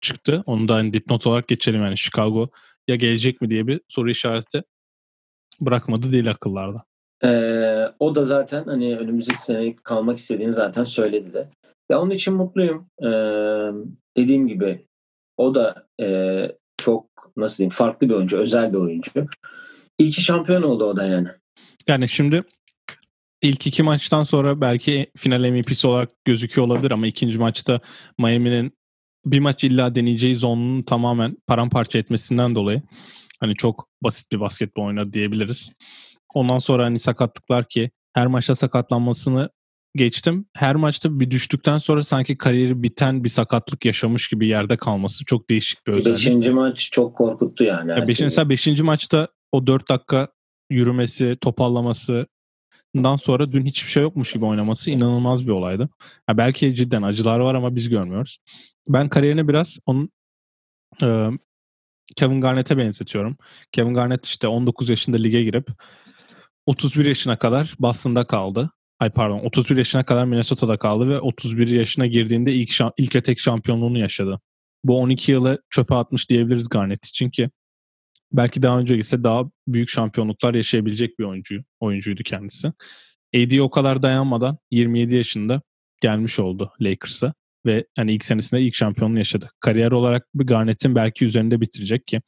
çıktı. Onu da hani dipnot olarak geçelim yani Chicago ya gelecek mi diye bir soru işareti bırakmadı değil akıllarda. Ee, o da zaten hani önümüzdeki sene kalmak istediğini zaten söyledi de. Ya onun için mutluyum. Ee, dediğim gibi o da e, çok nasıl diyeyim farklı bir oyuncu, özel bir oyuncu. İlk şampiyon oldu o da yani. Yani şimdi ilk iki maçtan sonra belki final MVP'si olarak gözüküyor olabilir ama ikinci maçta Miami'nin bir maç illa deneyeceği zonunu tamamen paramparça etmesinden dolayı hani çok basit bir basketbol oynadı diyebiliriz. Ondan sonra hani sakatlıklar ki her maçta sakatlanmasını geçtim. Her maçta bir düştükten sonra sanki kariyeri biten bir sakatlık yaşamış gibi yerde kalması çok değişik bir özellik. Beşinci maç çok korkuttu yani. Ya beş, mesela beşinci maçta o dört dakika yürümesi, topallaması, LeBron'dan sonra dün hiçbir şey yokmuş gibi oynaması inanılmaz bir olaydı. Ha, belki cidden acılar var ama biz görmüyoruz. Ben kariyerini biraz onun e, Kevin Garnett'e benzetiyorum. Kevin Garnett işte 19 yaşında lige girip 31 yaşına kadar Boston'da kaldı. Ay pardon 31 yaşına kadar Minnesota'da kaldı ve 31 yaşına girdiğinde ilk ilk ve tek şampiyonluğunu yaşadı. Bu 12 yılı çöpe atmış diyebiliriz Garnett için ki belki daha önce ise daha büyük şampiyonluklar yaşayabilecek bir oyuncu oyuncuydu kendisi. AD o kadar dayanmadan 27 yaşında gelmiş oldu Lakers'a ve hani ilk senesinde ilk şampiyonluğu yaşadı. Kariyer olarak bir Garnett'in belki üzerinde bitirecek ki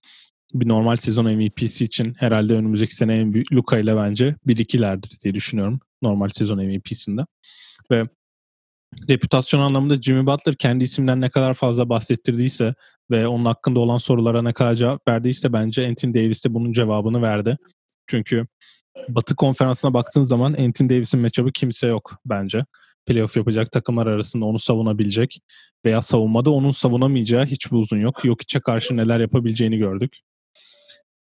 bir normal sezon MVP'si için herhalde önümüzdeki sene en büyük Luka ile bence 1-2'lerdir diye düşünüyorum normal sezon MVP'sinde. Ve reputasyon anlamında Jimmy Butler kendi isimden ne kadar fazla bahsettirdiyse ve onun hakkında olan sorulara ne kadar cevap verdiyse bence Anthony Davis de bunun cevabını verdi. Çünkü Batı konferansına baktığın zaman Anthony Davis'in matchup'ı kimse yok bence. Playoff yapacak takımlar arasında onu savunabilecek veya savunmada onun savunamayacağı hiçbir uzun yok. Yok içe karşı neler yapabileceğini gördük.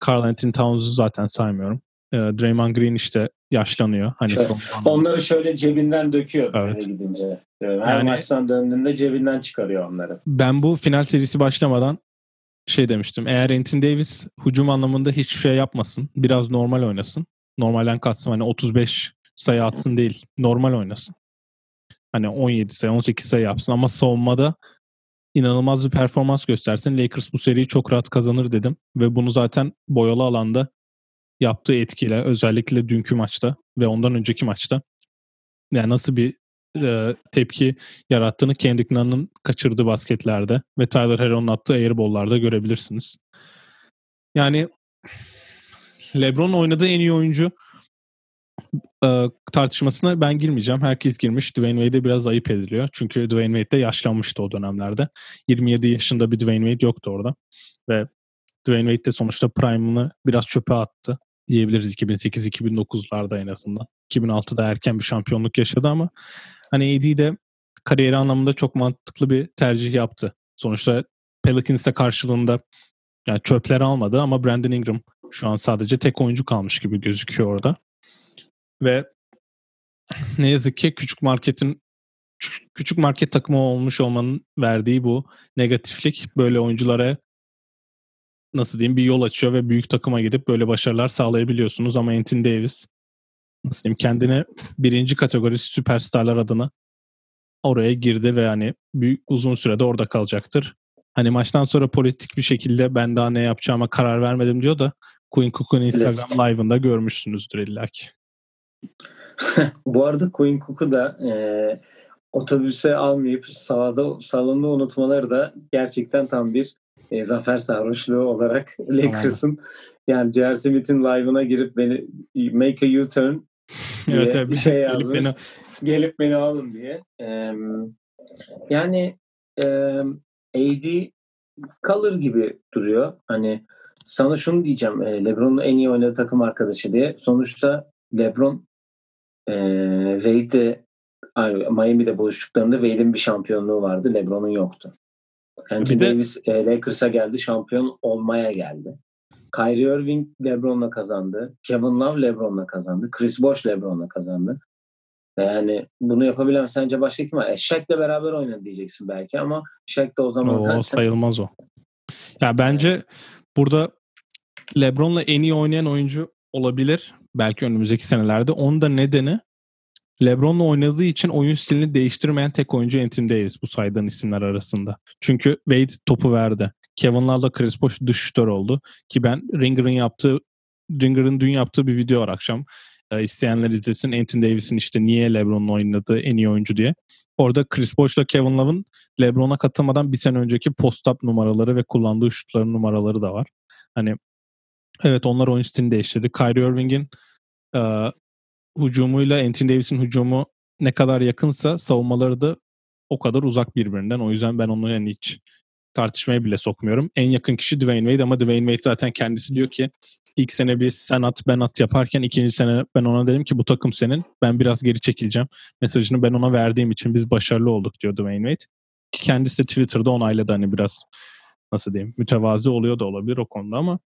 Carl Anthony Towns'u zaten saymıyorum. E, Draymond Green işte yaşlanıyor. Hani şöyle, onları şöyle cebinden döküyor evet. gidince. Her yani, maçtan döndüğünde cebinden çıkarıyor onları. Ben bu final serisi başlamadan şey demiştim. Eğer Anthony Davis hücum anlamında hiçbir şey yapmasın. Biraz normal oynasın. Normalden katsın hani 35 sayı atsın değil. Normal oynasın. Hani 17 sayı 18 sayı yapsın ama savunmada inanılmaz bir performans göstersin. Lakers bu seriyi çok rahat kazanır dedim. Ve bunu zaten boyalı alanda yaptığı etkiyle özellikle dünkü maçta ve ondan önceki maçta yani nasıl bir e, tepki yarattığını Kendrick Nunn'ın kaçırdığı basketlerde ve Tyler Herro'nun attığı airball'larda görebilirsiniz. Yani LeBron oynadığı en iyi oyuncu e, tartışmasına ben girmeyeceğim. Herkes girmiş. Dwayne Wade'e biraz ayıp ediliyor. Çünkü Dwayne Wade de yaşlanmıştı o dönemlerde. 27 yaşında bir Dwayne Wade yoktu orada. Ve Dwayne Wade de sonuçta prime'ını biraz çöpe attı diyebiliriz 2008-2009'larda en azından. 2006'da erken bir şampiyonluk yaşadı ama hani AD de kariyeri anlamında çok mantıklı bir tercih yaptı. Sonuçta Pelicans'e karşılığında yani çöpler almadı ama Brandon Ingram şu an sadece tek oyuncu kalmış gibi gözüküyor orada. Ve ne yazık ki küçük marketin küçük market takımı olmuş olmanın verdiği bu negatiflik böyle oyunculara nasıl diyeyim bir yol açıyor ve büyük takıma gidip böyle başarılar sağlayabiliyorsunuz ama Anthony Davis nasıl diyeyim kendine birinci kategorisi süperstarlar adına oraya girdi ve hani büyük uzun sürede orada kalacaktır. Hani maçtan sonra politik bir şekilde ben daha ne yapacağıma karar vermedim diyor da Queen Cook'un Instagram evet. live'ında görmüşsünüzdür illaki. Bu arada Queen Cook'u da e, otobüse almayıp sağda, salonda unutmaları da gerçekten tam bir e, zafer sarhoşluğu olarak Lakers'ın yani J.R. Smith'in live'ına girip beni make a U-turn evet, evet. bir şey yazmış. Gelip beni, gelip beni alın diye. Ee, yani e, AD kalır gibi duruyor. Hani sana şunu diyeceğim. E, LeBron'un en iyi oynadığı takım arkadaşı diye. Sonuçta LeBron e, Wade'de Miami'de buluştuklarında Wade'in bir şampiyonluğu vardı. LeBron'un yoktu. Anthony de... Davis e, Lakers'a geldi. Şampiyon olmaya geldi. Kyrie Irving LeBron'la kazandı. Kevin Love LeBron'la kazandı. Chris Bosh LeBron'la kazandı. Yani bunu yapabilen sence başka kim var? E, Shaq'le beraber oynadı diyeceksin belki ama Shaq da o zaman o, zaten... sayılmaz o. Ya bence burada LeBron'la en iyi oynayan oyuncu olabilir. Belki önümüzdeki senelerde. Onun da nedeni LeBron'la oynadığı için oyun stilini değiştirmeyen tek oyuncu Anthony Davis bu saydığın isimler arasında. Çünkü Wade topu verdi. Kevin Love'la Chris Bosh dış şütör oldu. Ki ben Ringer'ın yaptığı Ringer'ın dün yaptığı bir video var akşam. E, isteyenler izlesin. Anthony Davis'in işte niye LeBron'la oynadığı en iyi oyuncu diye. Orada Chris Bosh'la Kevin Love'ın LeBron'a katılmadan bir sene önceki post-up numaraları ve kullandığı şutların numaraları da var. Hani evet onlar oyun stilini değiştirdi. Kyrie Irving'in hücumuyla Anthony Davis'in hücumu ne kadar yakınsa savunmaları da o kadar uzak birbirinden. O yüzden ben onu yani hiç tartışmaya bile sokmuyorum. En yakın kişi Dwayne Wade ama Dwayne Wade zaten kendisi diyor ki ilk sene bir sen at ben at yaparken ikinci sene ben ona dedim ki bu takım senin ben biraz geri çekileceğim. Mesajını ben ona verdiğim için biz başarılı olduk diyor Dwayne Wade. Kendisi de Twitter'da onayladı hani biraz nasıl diyeyim mütevazi oluyor da olabilir o konuda ama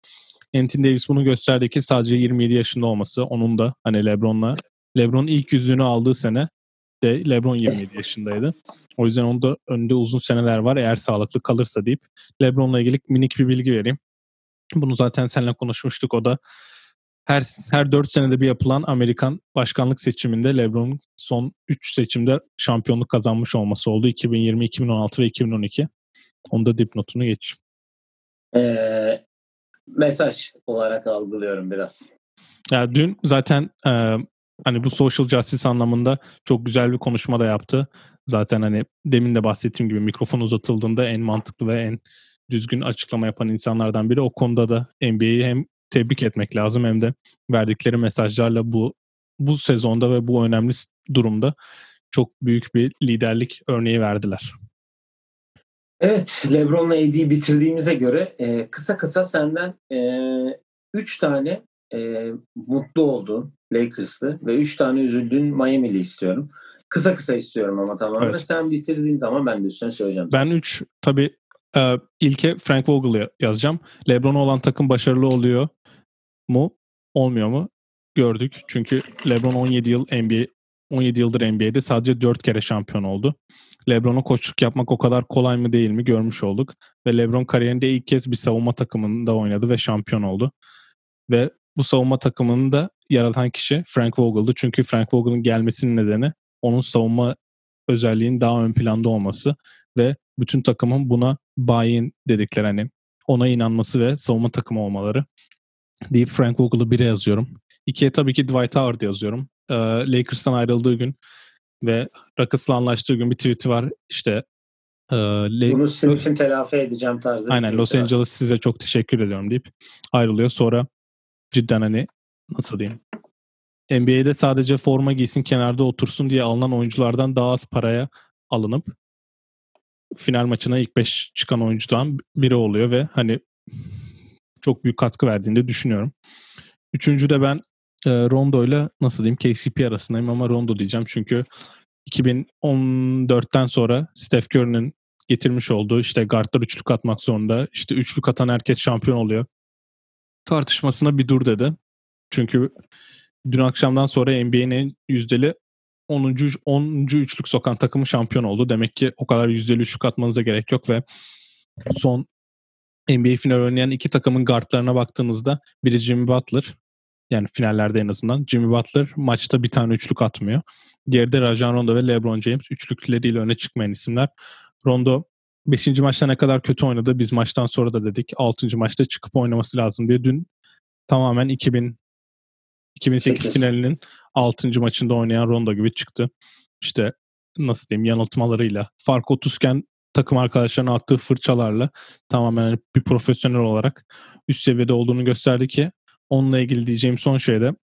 Anthony Davis bunu gösterdi ki sadece 27 yaşında olması onun da hani LeBron'la LeBron ilk yüzüğünü aldığı sene de LeBron 27 yaşındaydı. O yüzden onda önünde uzun seneler var eğer sağlıklı kalırsa deyip LeBron'la ilgili minik bir bilgi vereyim. Bunu zaten seninle konuşmuştuk. O da her her 4 senede bir yapılan Amerikan başkanlık seçiminde LeBron'un son 3 seçimde şampiyonluk kazanmış olması oldu. 2020, 2016 ve 2012. Onda dipnotunu geç. Ee, mesaj olarak algılıyorum biraz. Ya dün zaten e, hani bu social justice anlamında çok güzel bir konuşma da yaptı. Zaten hani demin de bahsettiğim gibi mikrofon uzatıldığında en mantıklı ve en düzgün açıklama yapan insanlardan biri. O konuda da NBA'yi hem tebrik etmek lazım hem de verdikleri mesajlarla bu bu sezonda ve bu önemli durumda çok büyük bir liderlik örneği verdiler. Evet, LeBron'la AD'yi bitirdiğimize göre e, kısa kısa senden e, üç tane e, mutlu olduğun Lakers'lı ve üç tane üzüldüğün Miami'li istiyorum. Kısa kısa istiyorum ama tamamen. Evet. Sen bitirdiğin zaman ben de üstüne söyleyeceğim. Ben üç tabii e, ilke Frank Vogel'ı yazacağım. LeBron olan takım başarılı oluyor mu? Olmuyor mu? Gördük. Çünkü LeBron 17 yıl NBA 17 yıldır NBA'de sadece 4 kere şampiyon oldu. LeBron'a koçluk yapmak o kadar kolay mı değil mi görmüş olduk. Ve LeBron kariyerinde ilk kez bir savunma takımında oynadı ve şampiyon oldu. Ve bu savunma takımını da yaratan kişi Frank Vogel'dı. Çünkü Frank Vogel'ın gelmesinin nedeni onun savunma özelliğinin daha ön planda olması ve bütün takımın buna buy-in dedikleri hani ona inanması ve savunma takımı olmaları deyip Frank Vogel'ı bire yazıyorum. İkiye tabii ki Dwight Howard yazıyorum. Ee, Lakers'tan ayrıldığı gün ve Rockets'la anlaştığı gün bir tweet'i var. İşte e, Bunu sizin için telafi edeceğim tarzı. Aynen Los Angeles size çok teşekkür ediyorum deyip ayrılıyor. Sonra cidden hani nasıl diyeyim NBA'de sadece forma giysin kenarda otursun diye alınan oyunculardan daha az paraya alınıp final maçına ilk 5 çıkan oyuncudan biri oluyor ve hani çok büyük katkı verdiğini de düşünüyorum. Üçüncü de ben e, Rondo ile nasıl diyeyim KCP arasındayım ama Rondo diyeceğim çünkü 2014'ten sonra Steph Curry'nin getirmiş olduğu işte guardlar üçlük atmak zorunda. İşte üçlük atan herkes şampiyon oluyor. Tartışmasına bir dur dedi. Çünkü dün akşamdan sonra NBA'nin yüzdeli 10. 10. üçlük sokan takımı şampiyon oldu. Demek ki o kadar yüzdeli üçlük atmanıza gerek yok ve son NBA final oynayan iki takımın guardlarına baktığınızda biri Jimmy Butler yani finallerde en azından Jimmy Butler maçta bir tane üçlük atmıyor. Diğeri de Rajon Rondo ve LeBron James üçlükleriyle öne çıkmayan isimler. Rondo 5. maçta ne kadar kötü oynadı biz maçtan sonra da dedik 6. maçta çıkıp oynaması lazım diye. Dün tamamen 2000 2008 8. finalinin 6. maçında oynayan Rondo gibi çıktı. İşte nasıl diyeyim yanıltmalarıyla fark 30 iken takım arkadaşlarına attığı fırçalarla tamamen bir profesyonel olarak üst seviyede olduğunu gösterdi ki onunla ilgili diyeceğim son şey de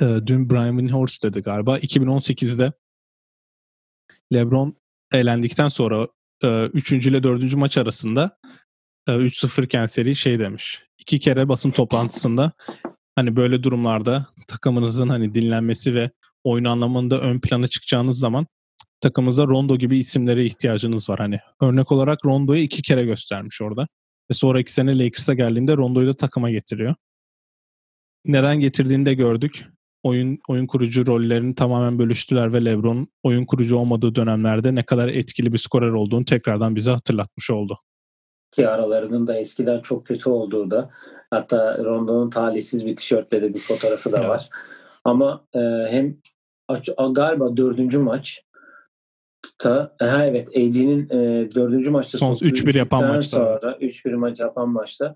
e, dün Brian Windhorst dedi galiba 2018'de LeBron eğlendikten sonra e, 3. ile 4. maç arasında e, 3-0 iken seri şey demiş. İki kere basın toplantısında hani böyle durumlarda takımınızın hani dinlenmesi ve oyun anlamında ön plana çıkacağınız zaman takımınızda Rondo gibi isimlere ihtiyacınız var. Hani örnek olarak Rondo'yu iki kere göstermiş orada. Ve sonraki sene Lakers'a geldiğinde Rondo'yu da takıma getiriyor. Neden getirdiğini de gördük. Oyun oyun kurucu rollerini tamamen bölüştüler ve LeBron oyun kurucu olmadığı dönemlerde ne kadar etkili bir skorer olduğunu tekrardan bize hatırlatmış oldu. Ki aralarının da eskiden çok kötü olduğu da hatta Rondo'nun talihsiz bir tişörtle de bir fotoğrafı da evet. var. Ama e, hem galiba dördüncü maç ta, ha evet AD'nin e, dördüncü maçta son 3-1 yapan maçta sonra 3-1 maç yapan maçta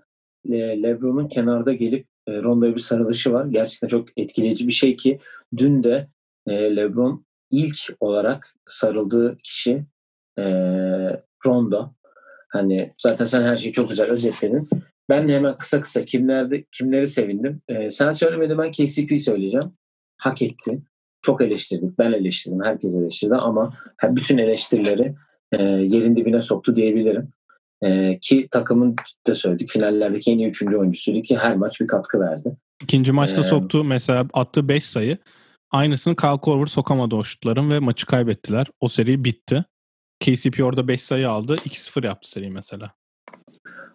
Le, LeBron'un kenarda gelip e, Rondo'ya bir sarılışı var. Gerçekten çok etkileyici bir şey ki dün de e, LeBron ilk olarak sarıldığı kişi e, Rondo. Hani zaten sen her şeyi çok güzel özetledin. Ben de hemen kısa kısa kimlerde kimleri sevindim. E, sen söylemedin ben KCP söyleyeceğim. Hak etti. Çok eleştirdik. Ben eleştirdim. Herkes eleştirdi ama bütün eleştirileri e, yerin dibine soktu diyebilirim. E, ki takımın da söyledik finallerdeki en iyi üçüncü oyuncusuydu ki her maç bir katkı verdi. İkinci maçta ee, soktu mesela attığı 5 sayı. Aynısını Kyle Korver sokamadı o şutların ve maçı kaybettiler. O seri bitti. KCP orada 5 sayı aldı. 2-0 yaptı seri mesela.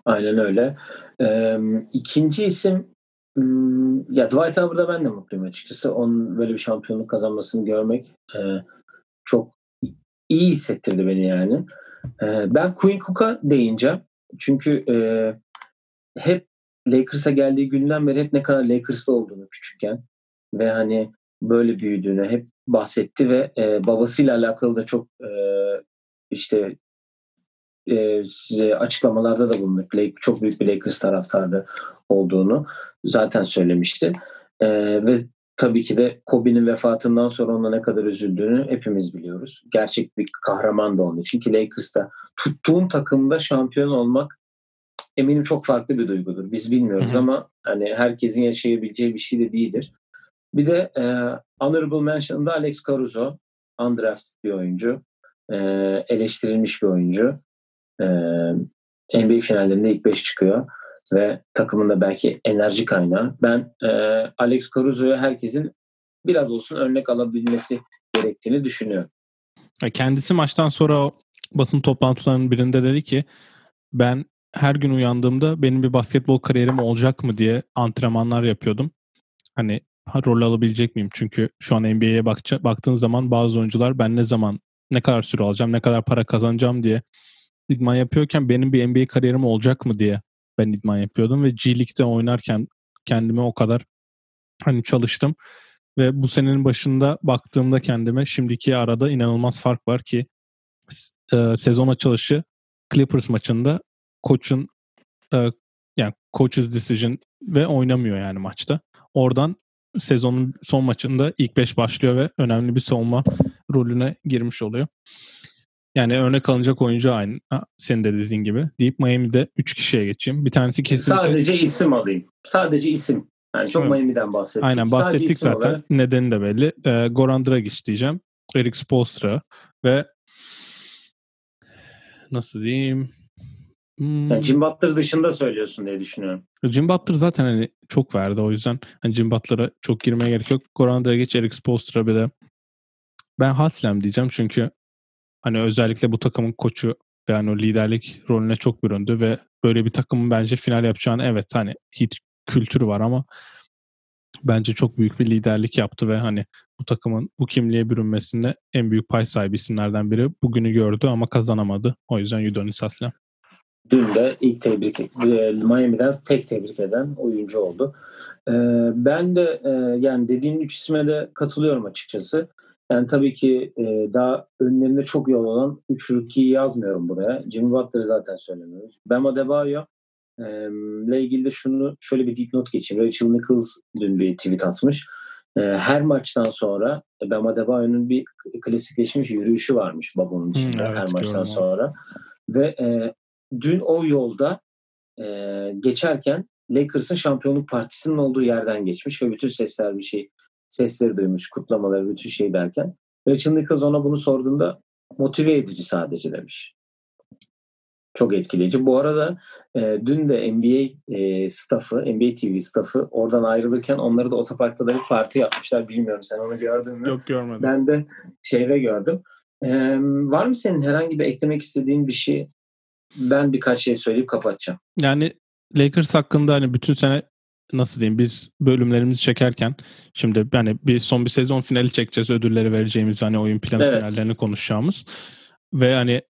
Aynen öyle. Ee, ikinci isim Hmm, ya Dwight Howard'a ben de mutluyum açıkçası. Onun böyle bir şampiyonluk kazanmasını görmek e, çok iyi hissettirdi beni yani. E, ben Quinn Cook'a değineceğim. Çünkü e, hep Lakers'a geldiği günden beri hep ne kadar Lakers'ta olduğunu küçükken ve hani böyle büyüdüğünü hep bahsetti ve e, babasıyla alakalı da çok e, işte e, açıklamalarda da bulundu. Lake, çok büyük bir Lakers taraftarı olduğunu zaten söylemişti. E, ve tabii ki de Kobe'nin vefatından sonra ona ne kadar üzüldüğünü hepimiz biliyoruz. Gerçek bir kahraman da onun için ki Lakers'ta tuttuğun takımda şampiyon olmak eminim çok farklı bir duygudur. Biz bilmiyoruz Hı-hı. ama hani herkesin yaşayabileceği bir şey de değildir. Bir de e, honorable mention'da Alex Caruso, undrafted bir oyuncu, e, eleştirilmiş bir oyuncu. E, NBA finallerinde ilk 5 çıkıyor ve takımında belki enerji kaynağı. Ben e, Alex Caruso'ya herkesin biraz olsun örnek alabilmesi gerektiğini düşünüyorum. Kendisi maçtan sonra basın toplantılarının birinde dedi ki ben her gün uyandığımda benim bir basketbol kariyerim olacak mı diye antrenmanlar yapıyordum. Hani rol alabilecek miyim? Çünkü şu an NBA'ye baktığın zaman bazı oyuncular ben ne zaman ne kadar süre alacağım, ne kadar para kazanacağım diye idman yapıyorken benim bir NBA kariyerim olacak mı diye ben idman yapıyordum ve G League'de oynarken kendime o kadar hani çalıştım ve bu senenin başında baktığımda kendime şimdiki arada inanılmaz fark var ki e, sezon açılışı Clippers maçında koçun e, yani coach's decision ve oynamıyor yani maçta. Oradan sezonun son maçında ilk 5 başlıyor ve önemli bir savunma rolüne girmiş oluyor. Yani örnek alınacak oyuncu aynı. senin de dediğin gibi. Deyip Miami'de 3 kişiye geçeyim. Bir tanesi kesinlikle... Sadece isim alayım. Sadece isim. Yani çok evet. Miami'den bahsettik. Aynen bahsettik zaten. Olarak... Nedeni de belli. Ee, Goran Dragic diyeceğim. Eric Spoelstra ve nasıl diyeyim Hmm. Yani Jim Butler dışında söylüyorsun diye düşünüyorum. Jim Butler zaten hani çok verdi o yüzden hani Jim Butler'a çok girmeye gerek yok. Goran Dragic, Eric Spoelstra bir de ben Haslem diyeceğim çünkü hani özellikle bu takımın koçu ve hani o liderlik rolüne çok büründü ve böyle bir takımın bence final yapacağını evet hani hit kültürü var ama bence çok büyük bir liderlik yaptı ve hani bu takımın bu kimliğe bürünmesinde en büyük pay sahibi isimlerden biri bugünü gördü ama kazanamadı. O yüzden Udonis Haslem dün de ilk tebrik e, Miami'den tek tebrik eden oyuncu oldu. Ben de yani dediğin üç isme de katılıyorum açıkçası. Yani tabii ki daha önlerinde çok yol olan üç rookie'yi yazmıyorum buraya. Jimmy Butler'ı zaten söylemiyoruz. Bam Adebayo ile ilgili de şunu şöyle bir dipnot geçeyim. Rachel Nichols dün bir tweet atmış. Her maçtan sonra Bam Adebayo'nun bir klasikleşmiş yürüyüşü varmış babamın içinde hmm, evet, her maçtan sonra. Ve dün o yolda e, geçerken Lakers'ın şampiyonluk partisinin olduğu yerden geçmiş ve bütün sesler bir şey sesleri duymuş, kutlamaları, bütün şey derken Rachel Nichols ona bunu sorduğunda motive edici sadece demiş. Çok etkileyici. Bu arada e, dün de NBA e, staffı, NBA TV staffı oradan ayrılırken onları da otoparkta da bir parti yapmışlar. Bilmiyorum sen onu gördün mü? Yok görmedim. Ben de şeyde gördüm. E, var mı senin herhangi bir eklemek istediğin bir şey ben birkaç şey söyleyip kapatacağım. Yani Lakers hakkında hani bütün sene nasıl diyeyim biz bölümlerimizi çekerken şimdi yani bir son bir sezon finali çekeceğiz ödülleri vereceğimiz hani oyun planı evet. finallerini konuşacağımız ve hani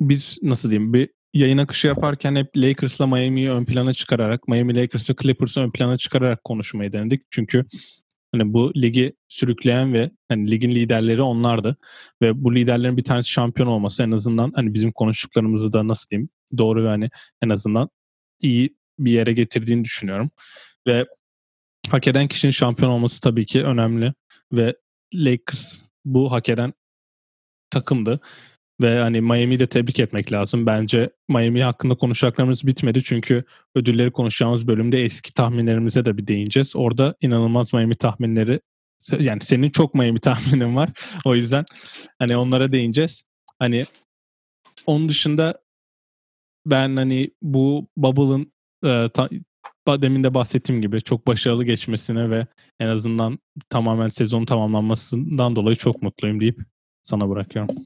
biz nasıl diyeyim bir yayın akışı yaparken hep Lakers'la Miami'yi ön plana çıkararak Miami Lakers'la Clippers'ı ön plana çıkararak konuşmayı denedik. Çünkü Hani bu ligi sürükleyen ve hani ligin liderleri onlardı. Ve bu liderlerin bir tanesi şampiyon olması en azından hani bizim konuştuklarımızı da nasıl diyeyim doğru ve hani en azından iyi bir yere getirdiğini düşünüyorum. Ve hak eden kişinin şampiyon olması tabii ki önemli. Ve Lakers bu hak eden takımdı. Ve hani Miami'yi de tebrik etmek lazım. Bence Miami hakkında konuşacaklarımız bitmedi. Çünkü ödülleri konuşacağımız bölümde eski tahminlerimize de bir değineceğiz. Orada inanılmaz Miami tahminleri yani senin çok Miami tahminin var. O yüzden hani onlara değineceğiz. Hani onun dışında ben hani bu Bubble'ın e, demin de bahsettiğim gibi çok başarılı geçmesine ve en azından tamamen sezonun tamamlanmasından dolayı çok mutluyum deyip sana bırakıyorum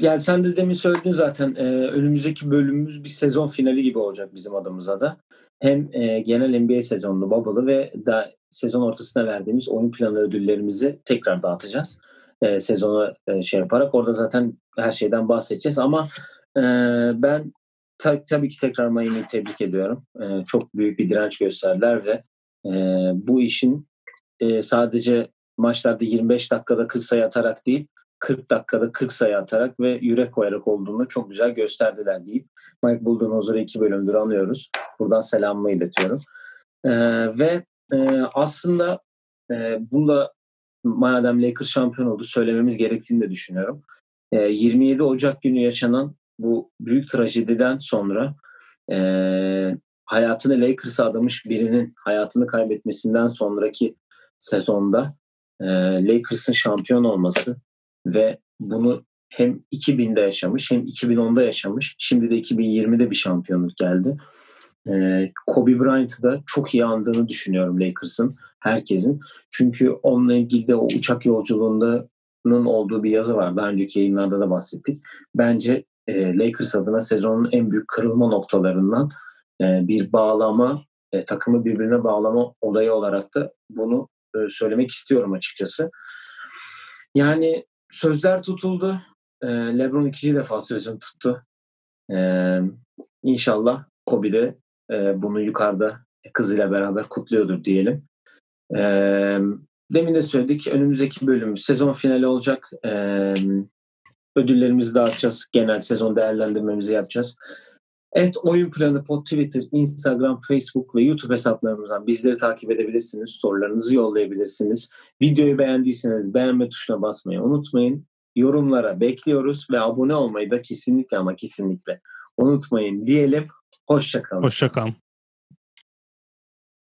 yani sen de demin söyledin zaten önümüzdeki bölümümüz bir sezon finali gibi olacak bizim adımıza da. hem genel NBA sezonunu, bubble'ı ve da sezon ortasına verdiğimiz oyun planı ödüllerimizi tekrar dağıtacağız. Sezonu şey yaparak orada zaten her şeyden bahsedeceğiz ama ben ta, tabii ki tekrar Miami'yi tebrik ediyorum. E, çok büyük bir direnç gösterdiler ve e, bu işin e, sadece maçlarda 25 dakikada 40 sayı atarak değil 40 dakikada 40 sayı atarak ve yürek koyarak olduğunu çok güzel gösterdiler deyip Mike Bulldozer'ı iki bölümdür anıyoruz. Buradan selamımı iletiyorum. E, ve e, aslında e, bunda madem Lakers şampiyon oldu söylememiz gerektiğini de düşünüyorum. E, 27 Ocak günü yaşanan bu büyük trajediden sonra e, hayatını Lakers'a adamış birinin hayatını kaybetmesinden sonraki sezonda e, Lakers'ın şampiyon olması ve bunu hem 2000'de yaşamış hem 2010'da yaşamış. Şimdi de 2020'de bir şampiyonluk geldi. Ee, Kobe Bryant'ı da çok iyi andığını düşünüyorum Lakers'ın, herkesin. Çünkü onunla ilgili de o uçak yolculuğunun olduğu bir yazı var. Daha önceki yayınlarda da bahsettik. Bence e, Lakers adına sezonun en büyük kırılma noktalarından e, bir bağlama, e, takımı birbirine bağlama olayı olarak da bunu e, söylemek istiyorum açıkçası. Yani sözler tutuldu. E, LeBron ikinci defa sözünü tuttu. E, inşallah Kobe de e, bunu yukarıda kızıyla beraber kutluyordur diyelim. E, demin de söyledik önümüzdeki bölüm sezon finali olacak. E, ödüllerimizi dağıtacağız. Genel sezon değerlendirmemizi yapacağız. Evet Oyun Planı Pod Twitter, Instagram, Facebook ve YouTube hesaplarımızdan bizleri takip edebilirsiniz. Sorularınızı yollayabilirsiniz. Videoyu beğendiyseniz beğenme tuşuna basmayı unutmayın. Yorumlara bekliyoruz ve abone olmayı da kesinlikle ama kesinlikle unutmayın diyelim. Hoşçakalın. Hoşçakalın.